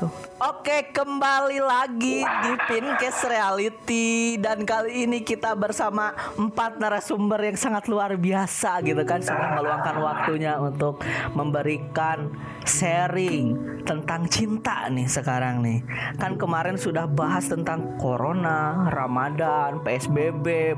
Assalamualaikum. Oke, kembali lagi di Pincast Reality dan kali ini kita bersama empat narasumber yang sangat luar biasa gitu kan sudah meluangkan waktunya untuk memberikan sharing tentang cinta nih sekarang nih. Kan kemarin sudah bahas tentang corona, Ramadan, PSBB,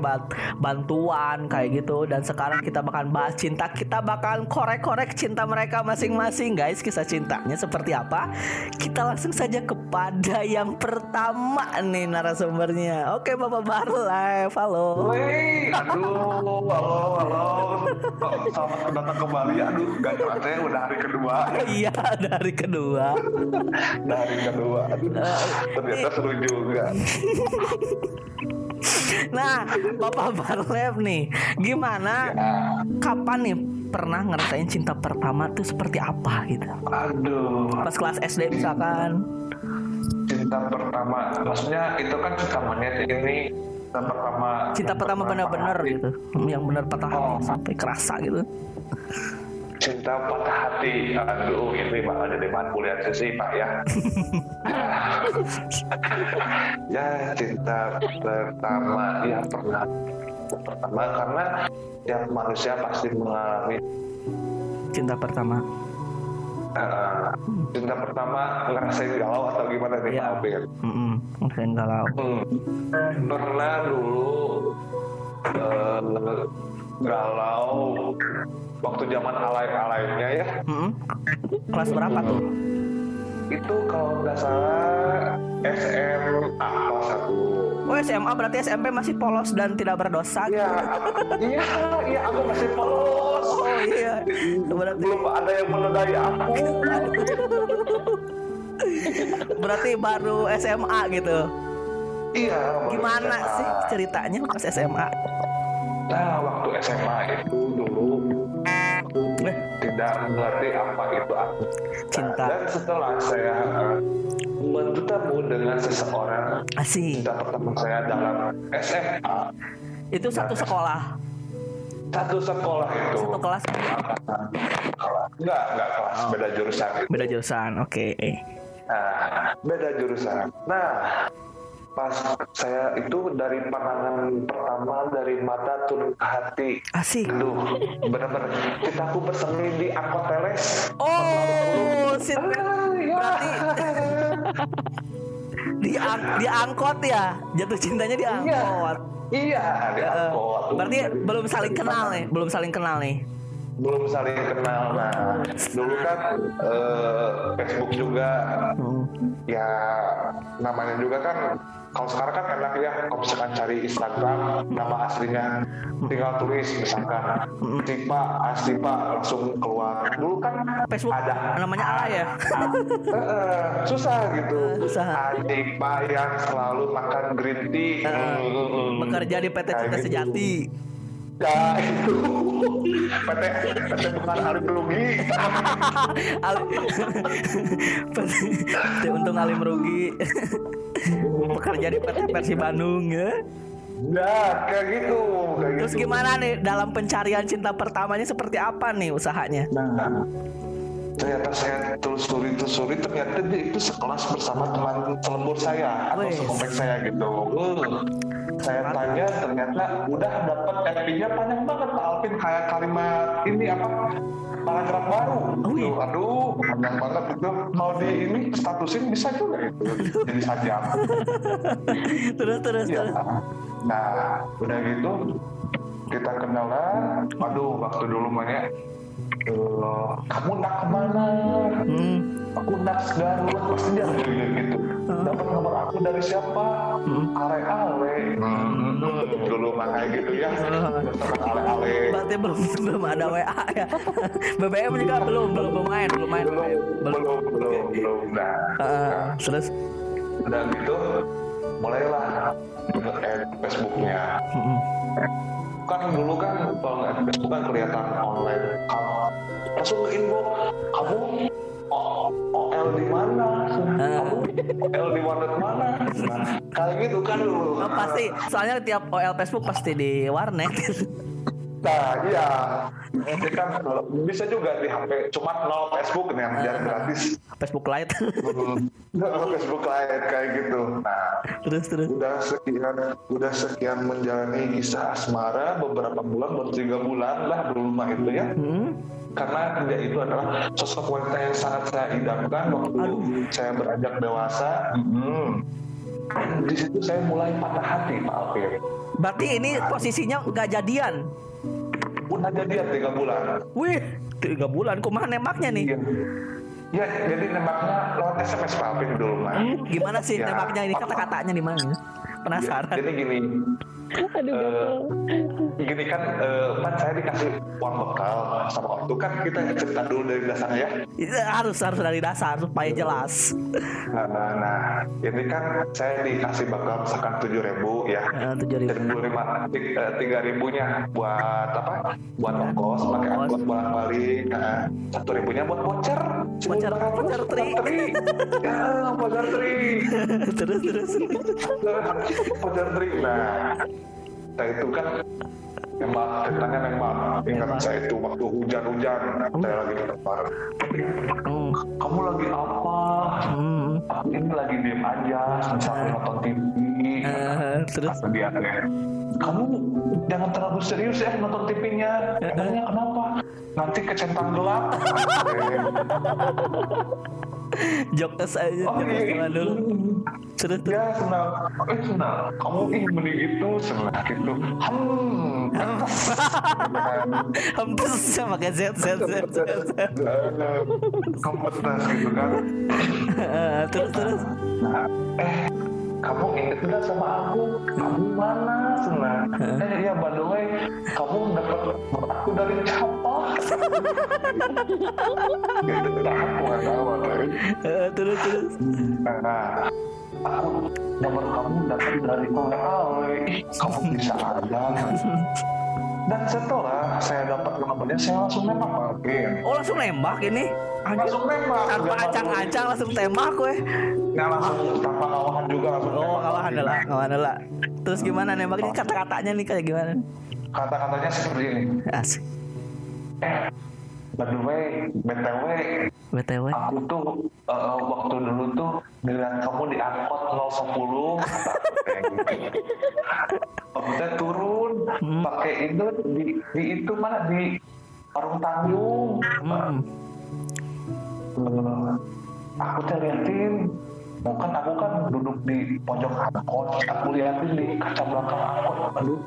bantuan kayak gitu dan sekarang kita bakal bahas cinta. Kita bakal korek-korek cinta mereka masing-masing guys. Kisah cintanya seperti apa? Kita langsung saja kepada yang pertama nih narasumbernya. Oke, Bapak baru live. Halo. Wey, aduh, halo, halo. Selamat datang kembali. Aduh, gak kerasa ya udah hari kedua. Iya, dari kedua. Udah hari kedua. Aduh, ternyata seru juga. Nah, Bapak Barlev nih, gimana? Kapan nih pernah ngerasain cinta pertama tuh seperti apa gitu? Aduh, Pas kelas SD misalkan. cinta pertama. Maksudnya itu kan cinta monyet ini cinta pertama. Cinta pertama bener-bener hati. gitu. Yang bener patah hati Oh. sampai kerasa gitu. Cinta patah hati. Aduh, ini bakal jadi bahan bulian sih, Pak ya. ya, cinta pertama ya pernah pertama karena tiap manusia pasti mengalami Cinta pertama. eh, cinta pertama ngerasain galau atau gimana nih Iya. Pak Alvin? Mm ngerasain galau. Hmm. Pernah dulu eh, galau waktu zaman alay-alaynya ya. Mm-mm. Kelas berapa tuh? Itu kalau nggak salah SMA kelas satu. Oh SMA berarti SMP masih polos dan tidak berdosa. Iya, iya, iya aku masih polos. Oh iya. Berarti Belum ada yang menodai aku. berarti baru SMA gitu. Iya. Gimana SMA. sih ceritanya pas SMA? Nah, waktu SMA itu dulu Eh, tidak mengerti apa itu aku Cinta. Dan setelah saya bertemu dengan seseorang, asik. cinta pertama saya dalam SMA, Itu satu sekolah. satu sekolah itu. Satu kelas. Enggak, enggak kelas, Oh. beda jurusan. itu. beda jurusan. Oke. Nah, beda jurusan. Nah, pas saya itu dari pandangan pertama dari mata turun ke hati. Asik. Aduh, benar-benar cintaku bersemi di angkot teles. Oh, sit Ah, ya. berarti di di angkot ya. Jatuh cintanya di Iya, angkot. iya di Eh, angkot. berarti belum saling kenal nih, belum saling kenal nih. Belum saling kenal. Nah, dulu kan eh, Facebook juga Hmm. ya namanya juga kan kalau sekarang kan enak ya kalau misalkan cari Instagram nama aslinya tinggal tulis misalkan Cipa Asipa langsung keluar dulu kan Facebook ada namanya A ya. Eh, susah gitu Eh, susah. Asipa yang selalu makan green tea Eh, Mm, mm, mm. Bekerja di PT Cinta gitu. Ya itu PT PT bukan alim rugi PT Untung Alim Rugi. Bekerja di PT Persi Bandung ya. Ya kayak gitu kayak Terus gitu. gimana nih dalam pencarian cinta pertamanya seperti apa nih usahanya? Nah, ternyata saya telusuri telusuri ternyata dia itu sekelas bersama teman selembur saya atau sekomplek saya gitu. Saya tanya ternyata udah dapat FP-nya panjang banget Pak Alvin kayak kalimat ini apa paragraf baru. Oh, iya. Gitu. Aduh, panjang banget itu. Kalau di ini statusin bisa juga itu jadi sajam. terus terus Iya. terus. Nah, udah gitu kita kenalan. Aduh, waktu dulu banyak. Eh, kamu nak ke mana? Hmm. Aku nak Garut pasti dia bilang gitu. Dapat nomor aku dari siapa? Ale Ale. Dulu mah kayak gitu ya. Ale Ale. Berarti belum belum ada WA ya. BBM juga belum belum belum main belum main Belum, belum, belum, belum. Nah, Eh, terus udah gitu mulailah nge-add Facebooknya. Mm-mm. Kan dulu kan kalau nggak Facebook kan kelihatan online. Kamu langsung ke inbox kamu OL di mana? Kamu OL di warnet mana? Nah, kayak gitu kan dulu. Oh, pasti. Soalnya tiap OL Facebook pasti di warnet. Nah, iya. Ini kan bisa juga di HP, cuma nol Facebook nih yang yang gratis. Facebook Lite. Nol Facebook lain kayak gitu. Nah, terus terus. udah sekian udah sekian menjalani kisah asmara beberapa bulan baru tiga bulan lah belum itu ya Hmm. karena dia itu adalah sosok wanita yang sangat saya idamkan waktu saya beranjak dewasa Hmm. di situ saya mulai patah hati Pak Alvin Berarti ini posisinya nggak jadian. Udah jadian tiga bulan Wih, tiga bulan. Kumaha nembaknya nih? Iya. Ya, jadi nembaknya lewat SMS Pak Alvin dulu mah. Hmm, gimana sih Ya. nembaknya ini kata-katanya di mana? Penasaran. Jadi gini, Aduh, gatel. Gini kan, eh, kan saya dikasih uang bekal sama waktu kan kita cerita dulu dari dasarnya ya. Itu harus harus dari dasar supaya jelas. Nah, nah, ini kan saya dikasih bekal misalkan tujuh ribu ya. Eh, Tujuh ribu. Lima, eh, tiga ribunya buat apa? Buat ongkos, pakai angkot bolak balik. Nah, satu ribunya buat voucher. Voucher, voucher tri. Ya, voucher tri. terus terus. voucher tri. Nah, saya itu kan memang ceritanya memang ingat saya itu waktu hujan-hujan saya lagi di tempat. Hmm. Kamu lagi apa? Hmm. Aku ini lagi diem aja, sambil nonton TV. Eh, terus dia kamu jangan terlalu serius ya nonton TV-nya. Emangnya kenapa? Nanti kecentang gelap. jokes aja Oh, jokes iya. dulu. Terus ya senang, eh senang. Kamu ih mending itu senang gitu. Hmm. Hempes sama kayak Z Z Z Z. Kompetensi gitu kan. Terus terus. Nah, eh kamu inget nggak sama aku? Kamu mana senang? Eh iya by the way, kamu dapat aku dari siapa? gitu aku nggak tahu. Eh, terus terus. Nah, aku nomor kamu dapat dari oleh. Ih, kamu bisa aja. Dan setelah saya dapat nomornya, saya langsung nembak Pak. Oh langsung nembak ini? Anjir. Langsung nembak. Tanpa acang-acang langsung tembak weh. Nggak langsung tanpa ngawahan juga langsung Oh kawahan lah, kawahan lah. Terus gimana nembaknya? Kata-katanya nih kayak gimana? Kata-katanya seperti ini. Asik. Eh, by the way, BTW, BTW. aku tuh eh, waktu dulu tuh ngeliat kamu di angkot 010 kamu teh turun pakai itu di, di itu mana? Di Parung Tanjung. Hmm. Eh, aku teh liatin mau kan aku kan duduk di pojok angkot aku liatin di kaca belakang angkot. Aduh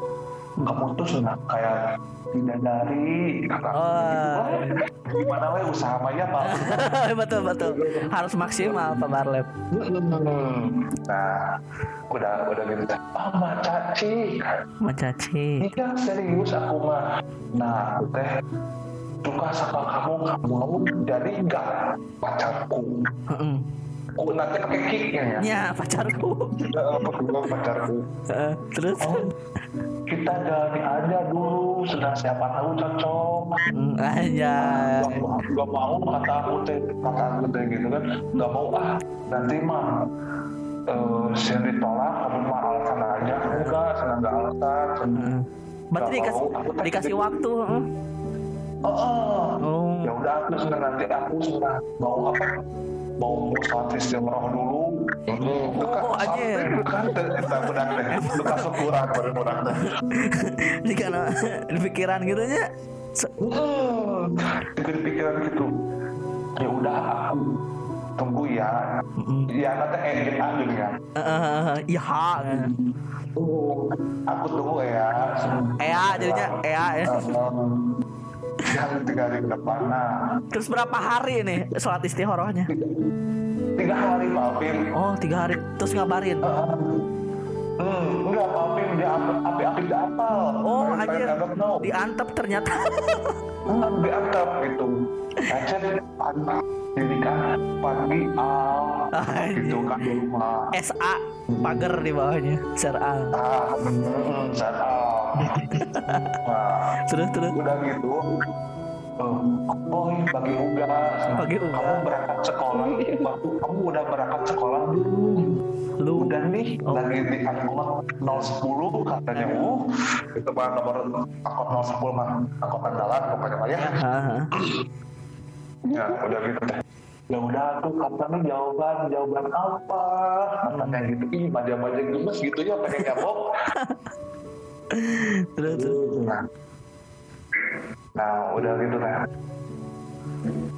kamu tuh senang kayak bidadari kata Oh. gitu. gimana we usaha maya pak betul betul. Harus maksimal Pak Barlep. nah udah udah gitu ah mbak caci Mencaci. iya serius aku mah nah aku teh suka sama kamu kamu kamu jadi enggak pacarku Heeh. aku nanti pakai kicknya ya Ya pacarku. Berdua pacarku Terus? oh kita jalani aja dulu sedang siapa tahu cocok Hmm, Aja. gak, mau kata aku teh kata aku teh gitu kan gak mau ah nanti mah eh sering ditolak kamu mah alasan aja enggak senang gak alasan Heeh. Berarti dikasih mau, dikasih gitu. waktu. heeh. oh, oh. Oh. ya udah aku senang nanti aku senang mau apa mau sholat istimewa dulu. Oh, anjir. kan kita benar deh. Bekas kurang baru kurang deh. Jika no- di pikiran gitu nya. Hmm, bikin pikiran gitu. Ya udah aku tunggu ya. Ya nanti edit aja ya. Eh, Iya. Oh, aku tunggu ya. Ea jadinya Ea yang tiga hari ke depan nah Terus berapa hari nih sholat istihorohnya? tiga hari Pak Alvin Oh tiga hari. Terus ngabarin. Hmm, enggak Alvin dia api api dia apal Oh anjir. Diantep ternyata. Hmm, dianggap gitu Acet pagi jadi kan pagi al gitu kan di rumah SA pagar di bawahnya. SRA. ah hmm, saat al nah Terus terus. udah gitu oh ini pagi ugas Pagi ugas. kamu berangkat sekolah waktu kamu udah berangkat sekolah belum Lu udah nih Oh. lagi di angkot 010 katanya uh itu mah nomor angkot 010 mah angkot andalan pokoknya mah ya. Ya udah gitu deh ya udah tuh katanya jawaban jawaban apa? Katanya gitu ih maja-maja gemes gitu ya pengen nyamuk Terus nah. Nah udah gitu deh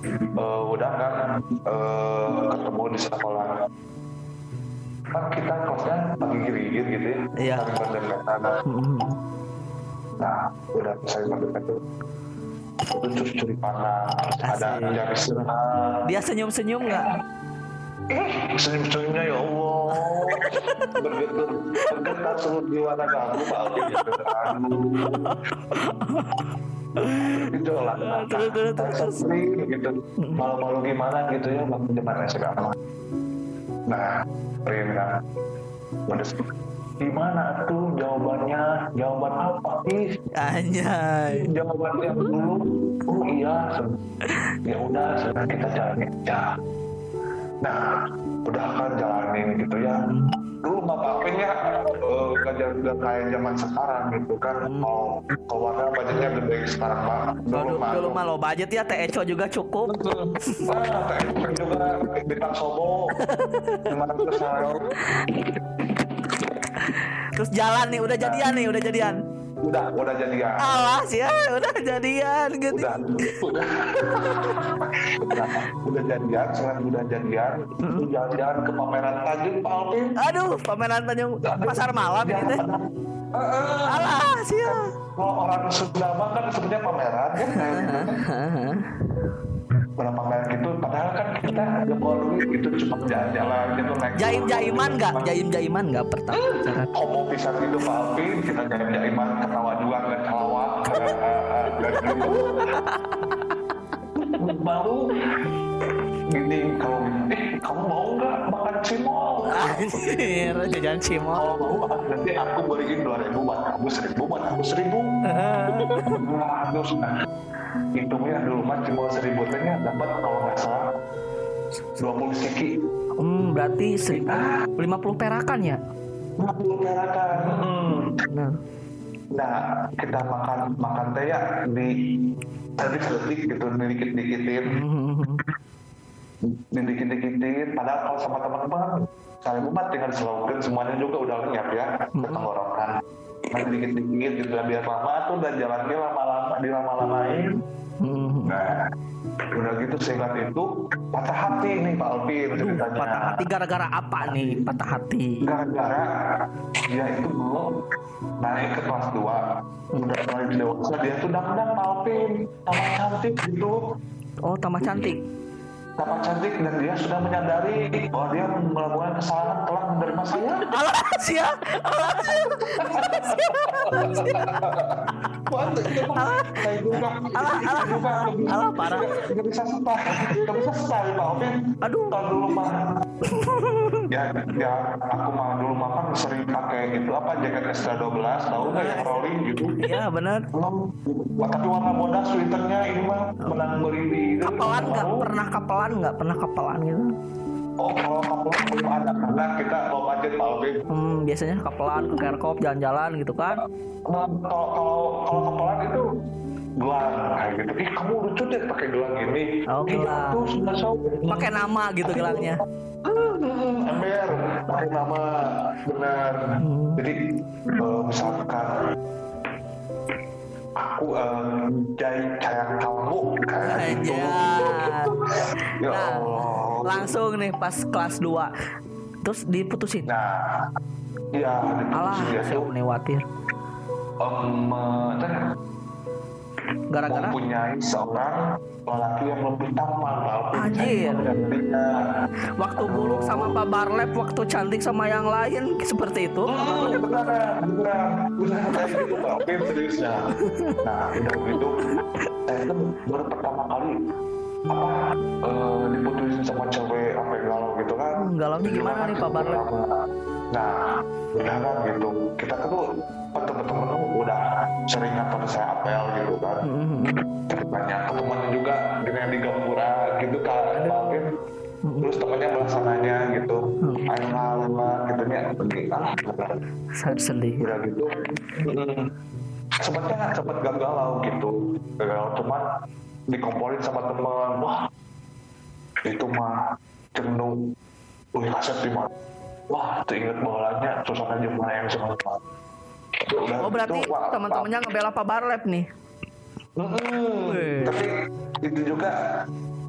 Eh, udah kan eh, ketemu di sekolah kan kita kelasnya pagi gigit gitu ya. Iya. saling berdempetan Hmm. nah udah saya berdempetan itu. Terus curi pandang ada jam istirahat Dia senyum-senyum nggak? Eh, senyum-senyumnya ya Allah. Bergetar bergetar seluruh jiwa raga aku Pak Aldi gitu lah Terus, terus, terus, terus. sering gitu. Malu-malu gimana gitu ya waktu zaman SMA nah Kan udah gimana tuh jawabannya? Jawaban apa sih? Anjay. jawaban yang dulu? Oh iya. Ya udah sekarang kita jalanin aja. Nah udah kan jalanin gitu ya dulu mah pakai ya eh, jauh nggak kayak zaman sekarang gitu kan mau keluarga budgetnya gede sekarang pak Dulu, mah dulu mah lo budget ya Teh Eco juga cukup. Betul. Wah, kayak juga bintang sobo. Gimana saya? Terus jalan nih, udah jadian nih, udah jadian. Udah, udah jadian. Alas ya, udah jadian gitu. Udah, udah. udah, udah jadian, selain udah jadian, itu jalan-jalan ke pameran Tanjung Pak Alvin. Aduh, pameran Tanjung pasar malam gitu. Alas ya. Kalau orang Sunda mah kan sebenarnya pameran kan. Pernah pameran gitu, padahal kan kita nggak duit gitu, cuma jalan-jalan gitu naik. Jaim-jaiman nggak? Jaim-jaiman nggak pertama? Homo bisa gitu Pak Alvin, kita jaim-jaiman ketawa juga nggak dulu baru gini kalau gini, eh kamu mau nggak makan cimol? Anjir, jajan cimol. Kalau mau nanti aku beliin dua ribu buat kamu seribu buat aku seribu. Nah, terus nah, hitungnya dulu mah cimol seribu tehnya dapat kalau nggak salah 20 seki Hmm, berarti 1050 perakan ya? 50 perakan. Hmm. Benar. Nah, kita makan makan teh ya di tadi sedetik gitu dikit dikitin dikit dikitin padahal kalau sama teman-teman saya umat tinggal slogan semuanya juga udah lenyap ya ke tenggorokan nanti dikit dikit juga biar lama tuh dan jalannya lama-lama dilama-lamain nah udah gitu seingat itu patah hati nih Pak Alvin ceritanya Patah hati gara-gara apa nih? Patah hati. gara-gara dia itu belum naik ke kelas 2 udah mulai dewasa dia tuh dangdang Alvin sama cantik gitu Oh, tambah cantik. Sama cantik dan dia sudah menyadari bahwa dia melakukan kesalahan telah menerima saya Alas ya, alas ya. Wah, itu mah saya juga Alah, alah, parah. nggak bisa style nggak bisa style Pak Alvin Aduh. tahun dulu mah ya ya aku mah dulu mah kan sering pakai itu apa jaket extra 12 tahu nggak yang rolling gitu Iya benar. tapi warna bodas sweaternya ini mah menang beri di Kapelan nggak? Pernah kapelan nggak? Pernah kapelan gitu? oh kalau kapelan belum ada karena kita mau Pak Alvin Hmm, biasanya kapelan ke kerkop jalan-jalan gitu kan? Nah, kalau kalau kalau kapelan itu gelang kayak gitu ih kamu lucu deh pakai gelang ini Oh, gelang. tuh sudah show Pakai nama gitu gelangnya. ember pakai nama benar jadi eh, misalkan aku eh, jai sayang kamu kayak gitu. Ya Nah, Allah. langsung nih pas kelas 2 terus diputusin. nah ya Alah, dia saya tuh khawatir. em, eh, teh, Gara-gara mempunyai seorang lelaki yang lebih tampan. Anjir. Waktu buluk sama Pak Barlep, waktu cantik sama yang lain seperti itu. Hmm, beneran, beneran, beneran kayak gitu Pak Alvin seriusnya. Nah, udah gitu, saya kan baru pertama kali apa eh, diputusin sama cewek apa galau gitu kan Hmm, galaunya gimana nih, Pak Barlep? nah udah kan gitu kita kan tuh temen-temen tuh udah sering nonton saya apel gitu kan. Hmm. ceritanya ketemuan juga dengan di Gapura gitu kan Alvin. Terus temennya belaksananya gitu. Ayo ngalah gitu. Nya pergi ah Sangat sedih. udah gitu. Mm, sempatnya sempat gagal gitu. Gagal cuman dikomporin sama teman. Wah itu mah jenuh. Wih kaset di mana? Wah tuh inget bolanya suasana gimana yang sama Udah Oh berarti gitu, wah, teman-temannya ngebela Pak Barlep nih. Wih. tapi itu juga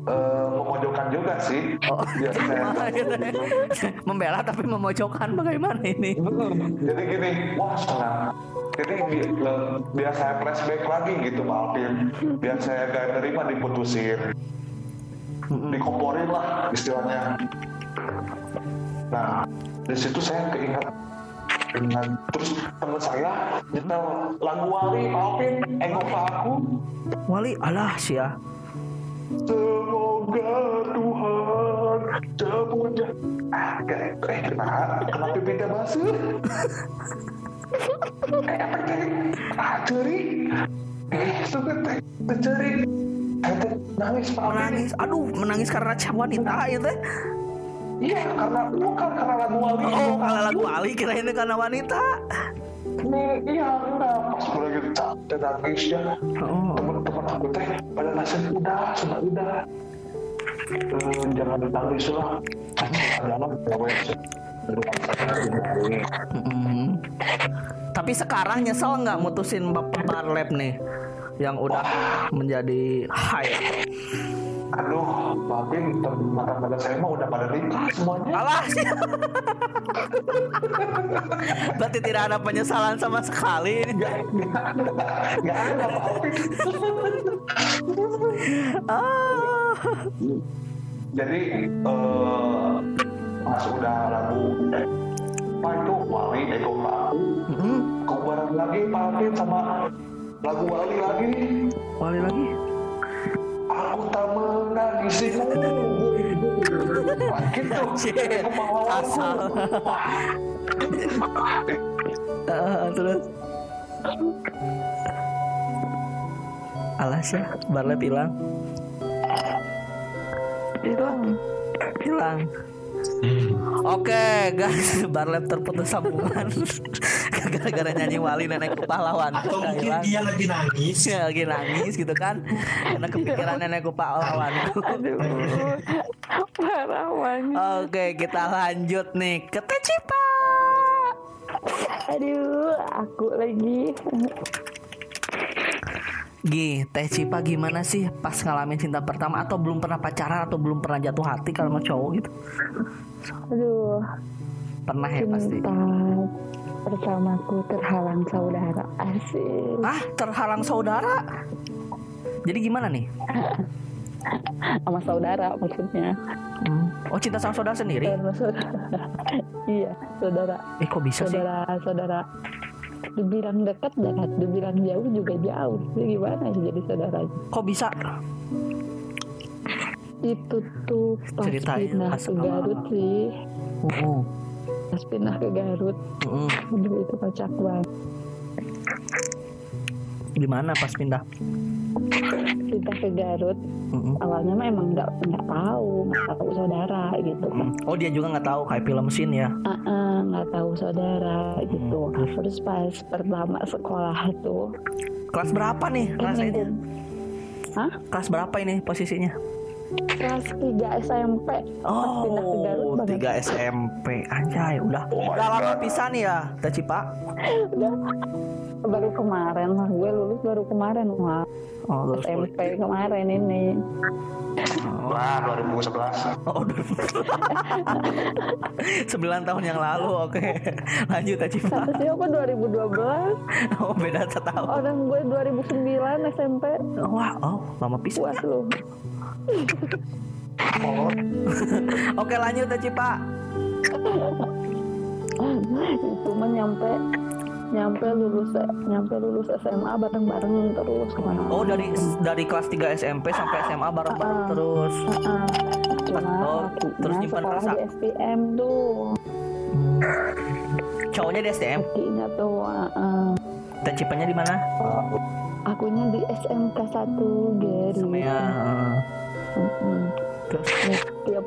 eh, memojokkan juga sih. Oh, gimana gitu. ya? Membela tapi memojokkan bagaimana ini? Jadi gini wah senang jadi bi- biar saya flashback lagi gitu Pak Alvin. Biar saya gak terima diputusin. Dikomporin lah istilahnya. Nah di situ saya keinget ingat terus teman saya nyetel lagu Wali Alvin ke aku Wali alah sih ya. Semoga Tuhan semuanya ah kayak eh kenapa kenapa pindah basuh eh apa teh ah ceri eh suka teh ceri nangis pak. Menangis, aduh menangis karena cap wanita ya teh. Iya karena bukan karena lagu wali Oh kalau lagu Wali kira ini karena wanita. Nih, iya enggak pas gue lagi capek nangis ya Oh. teman-teman aku teh pada nasib udah sudah udah Eh, jangan nangis lah dalam gawe Mm-mm. Tapi sekarang nyesel nggak mutusin Bapak Barlep nih yang udah menjadi high. Aduh Babin teman-teman saya mah udah pada nikah semuanya Alah. Berarti tidak ada penyesalan sama sekali. nggak nggak ada Pak Ah. jadi eh pas udah lagu eh, apa itu Wali Ego ke aku bareng lagi Pak sama lagu Wali lagi Wali lagi. Aku tak menangisimu gitu Aku pahlawanku. asal. Ah, terus. Alas ya, Barlep hilang. Hilang. Hilang. Oke, guys, Barlep terputus sambungan gara-gara nyanyi Wali nenek pahlawan. atau mungkin hilang. dia lagi nangis Ya, lagi nangis gitu kan karena kepikiran nenekku pahlawan. Aduh. Parah banget. Oke, kita lanjut nih ke Tecipa. Aduh, aku lagi. Gi, Teh Cipa gimana sih pas ngalamin cinta pertama atau belum pernah pacaran atau belum pernah jatuh hati kalau sama cowok gitu? Aduh, Pernah ya pasti. cinta pertamaku terhalang saudara. Asik. Ah, terhalang saudara. Jadi gimana nih? Sama saudara maksudnya. Hmm. Oh, cinta sama saudara sendiri? Saudara. iya, saudara. Eh, kok bisa sih? Saudara, saudara. Dibilang dekat dekat, dibilang jauh juga jauh. Jadi gimana sih jadi saudara? Kok bisa? Itu tuh pas Ceritain pindah ke Garut sih. Uh, Pas pindah ke Garut. uh, uh. Aduh, itu kocak banget. Gimana pas pindah? Pindah ke Garut. Uh. Awalnya mah emang nggak nggak tahu, nggak tahu saudara gitu kan. Hmm. Oh, dia juga nggak tahu kayak film mesin ya? Ah, ah, nggak tahu saudara gitu. Terus pas pertama sekolah tuh, Kelas berapa nih kan rasanya? lingkup. Hah? Kelas berapa ini posisinya? Kelas 3 SMP. Pas pindah ke Garut Oh, banget. 3 SMP anjay udah udah lama pisan ya Teh Cipa. Udah baru kemarin lah gue lulus baru kemarin wah Oh, lulus. SMP kemarin ini Wah, 2011. Oh, udah. 9 tahun yang lalu. Oke. Lanjut Teh Cipa. Satu sih aku 2012 Oh, beda setahun. Orang gue 2009 SMP Wah, oh, lama pisan. Puas lu Oke, lanjut Cipa. Itu mah nyampe Nyampe lulus Nyampe lulus SMA bareng-bareng terus ke mana Oh, dari dari kelas 3 SMP sampai SMA bareng-bareng Ah. terus. Cuma Oh, terus nyimpan rasa. di STM tuh Cowoknya di STM, Lakinya tuh ah, ah. Teh Cipanya di mana? Akunya di SMK 1 Geri Sama ya. eh, Terus tiap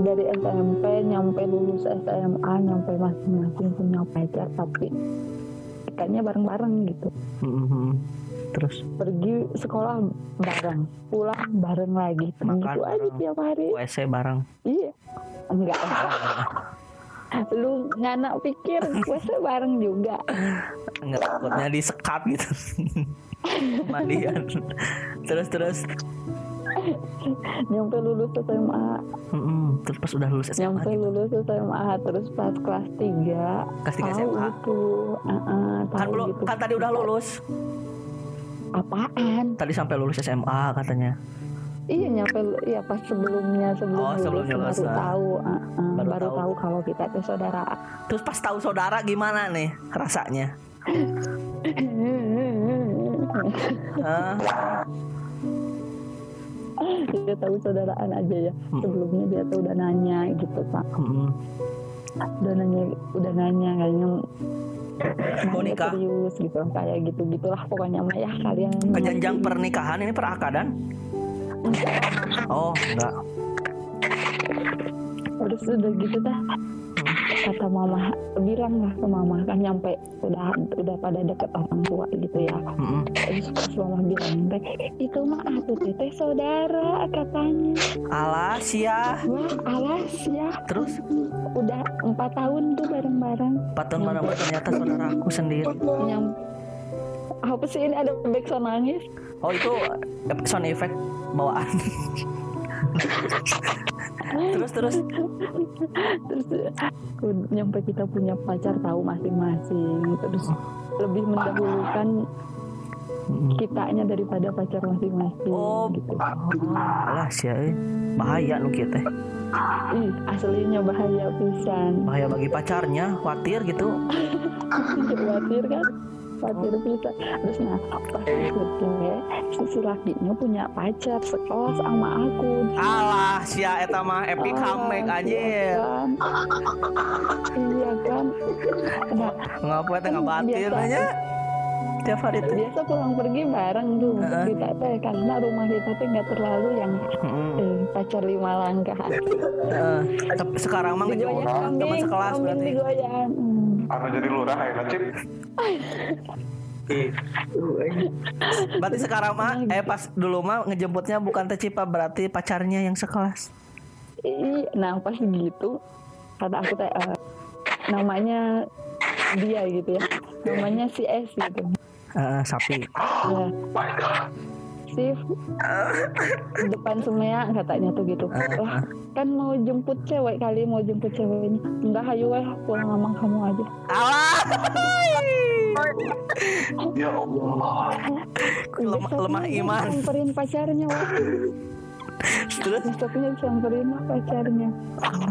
dari SMP nyampe lulus SMA nyampe masing-masing punya pacar tapi ikannya bareng-bareng gitu. Mhm. terus? Pergi sekolah bareng pulang bareng lagi. Makan gitu aja tiap hari. WC bareng. iya. Enggak. Lah lu nganak pikir puasa bareng juga. Enggak takutnya disekap gitu. Mandian. terus terus nyampe lulus SMA Mhm. terus pas udah lulus SMA nyampe gitu. lulus SMA terus pas kelas 3 Kelas tiga tahu SMA. itu uh-uh, kan tahu belum gitu kan tadi udah lulus. apaan Tadi sampai lulus SMA katanya. iya nyampe iya pas sebelumnya sebelum Oh, lulus sebelum lulus, baru ah. tahu uh-uh, Baru baru, tahu. tahu. kalau kita itu saudara Terus pas tahu saudara gimana nih rasanya? Hah? Dia tahu saudaraan aja ya Hmm. sebelumnya dia tuh udah nanya gitu pak Mhm. udah nanya udah nanya kayaknya Mau nikah? serius gitu kayak gitu gitulah pokoknya mah ya kalian Ke jenjang pernikahan ini perakadan? Oh, enggak. terus udah gitu dah kata mama bilang lah ke mama kan nyampe udah udah pada deket orang tua gitu ya Mhm. terus pas mama bilang teh itu mah aku teh saudara katanya Alas ya. wah alas ya Terus udah empat tahun tuh bareng-bareng patun mana ternyata saudaraku sendiri. nyam apa sih ini ada backsound nangis Oh itu sound effect bawaan. terus terus terus nyampe kita punya pacar tahu masing-masing terus lebih mendahulukan kitanya daripada pacar masing-masing Oh, gitu alas ya. eh. Bahaya nu kieu teh. ih aslinya bahaya pisan Bahaya bagi pacarnya, khawatir gitu. khawatir kan khawatir pisan terus nah pas itu teh si, lakinya punya pacar sekelas sama aku Alah sia eta mah epic comeback iya aja. kan iya kan nah Ngapa teh ngabatir Biasa. nya? Tiap hari tuh. biasa pulang pergi bareng tuh Heeh. kita teh karena rumah kita teh nggak terlalu yang Mm-mm. eh, pacar lima langkah. Tapi sekarang mah ngejauh teman sekelas berarti. digoyang Anu jadi lurah ya Cip Berarti sekarang mah eh pas dulu mah ngejemputnya bukan teh Cipa berarti pacarnya yang sekelas. Ih, nah pas gitu kata aku teh eh, namanya dia gitu ya. Namanya si S gitu. Heeh, sapi. ya My God Sif depan semea katanya tuh gitu. Lah kan mau jemput cewek kali mau jemput ceweknya. Enggak hayu weh pulang sama kamu aja. Alah. Ya Allah. Lemah- iman. samperin pacarnya weh. Terus besoknya samperin pacarnya.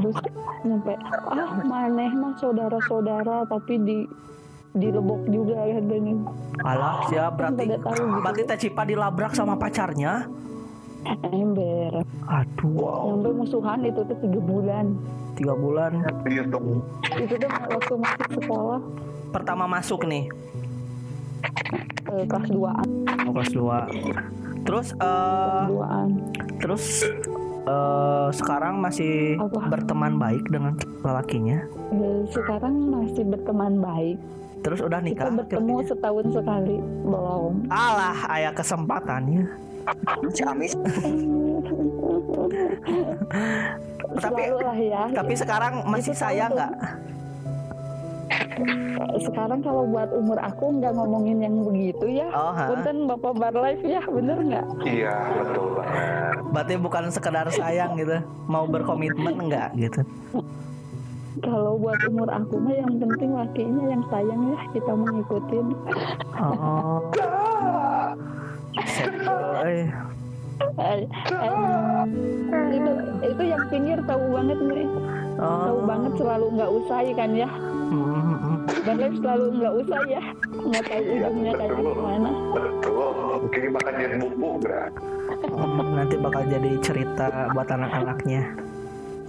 Terus nyampe ah maneh mah saudara-saudara tapi di dilebok juga katanya alah siap berarti Pada tahu gitu. berarti teh Cipa dilabrak sama pacarnya. ember. Aduh, nyampe musuhan itu tuh tiga bulan. Tiga bulan. Iya dong. Itu tuh waktu masuk sekolah. Pertama masuk nih, eh, kelas 2an oh, kelas 2 Terus eh duaan. terus eh sekarang masih Apa? berteman baik dengan lelakinya. Sekarang masih berteman baik Terus udah kita nikah. bertemu setahun sekali belum Alah, ayah kesempatannya. Tapi- selalu lah ya Tapi sekarang masih Itu tuh. nggak? sekarang kalau buat umur aku nggak ngomongin yang begitu ya Oh, punten bapak bar life ya bener nggak Iya betul banget Berarti bukan sekedar sayang gitu, mau berkomitmen nggak gitu? Kalau buat umur aku mah yang penting lakinya yang sayang ya kita mengikutin Oh. Eh. Eh, eh, itu itu yang pinggir tahu banget nih tahu Oh. banget selalu nggak usai kan ya Hmm, hmm, hmm. bar life selalu nggak usai ya nggak tahu ujungnya kayak gimana Betul Mungkin bakal jadi buku Oh, nanti bakal jadi cerita buat anak-anaknya.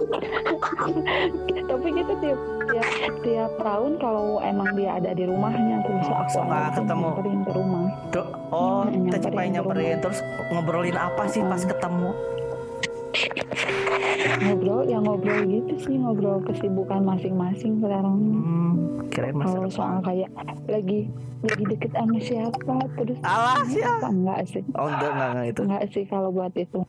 tapi gitu tiap tiap tiap tahun kalau emang dia ada di rumahnya terus aku Suka ajakin ketemu. nyamperin ke rumah Tuh, oh, teh nyamperin nyamperin terus ngobrolin apa sih pas ketemu? Ngobrol ya ngobrol gitu sih ngobrol kesibukan masing-masing sekarang Hmm, kirain masa kalau soal kayak lagi lagi deket sama siapa terus Alah, siap. apa enggak sih Oh enggak, enggak, enggak itu. enggak sih kalau buat itu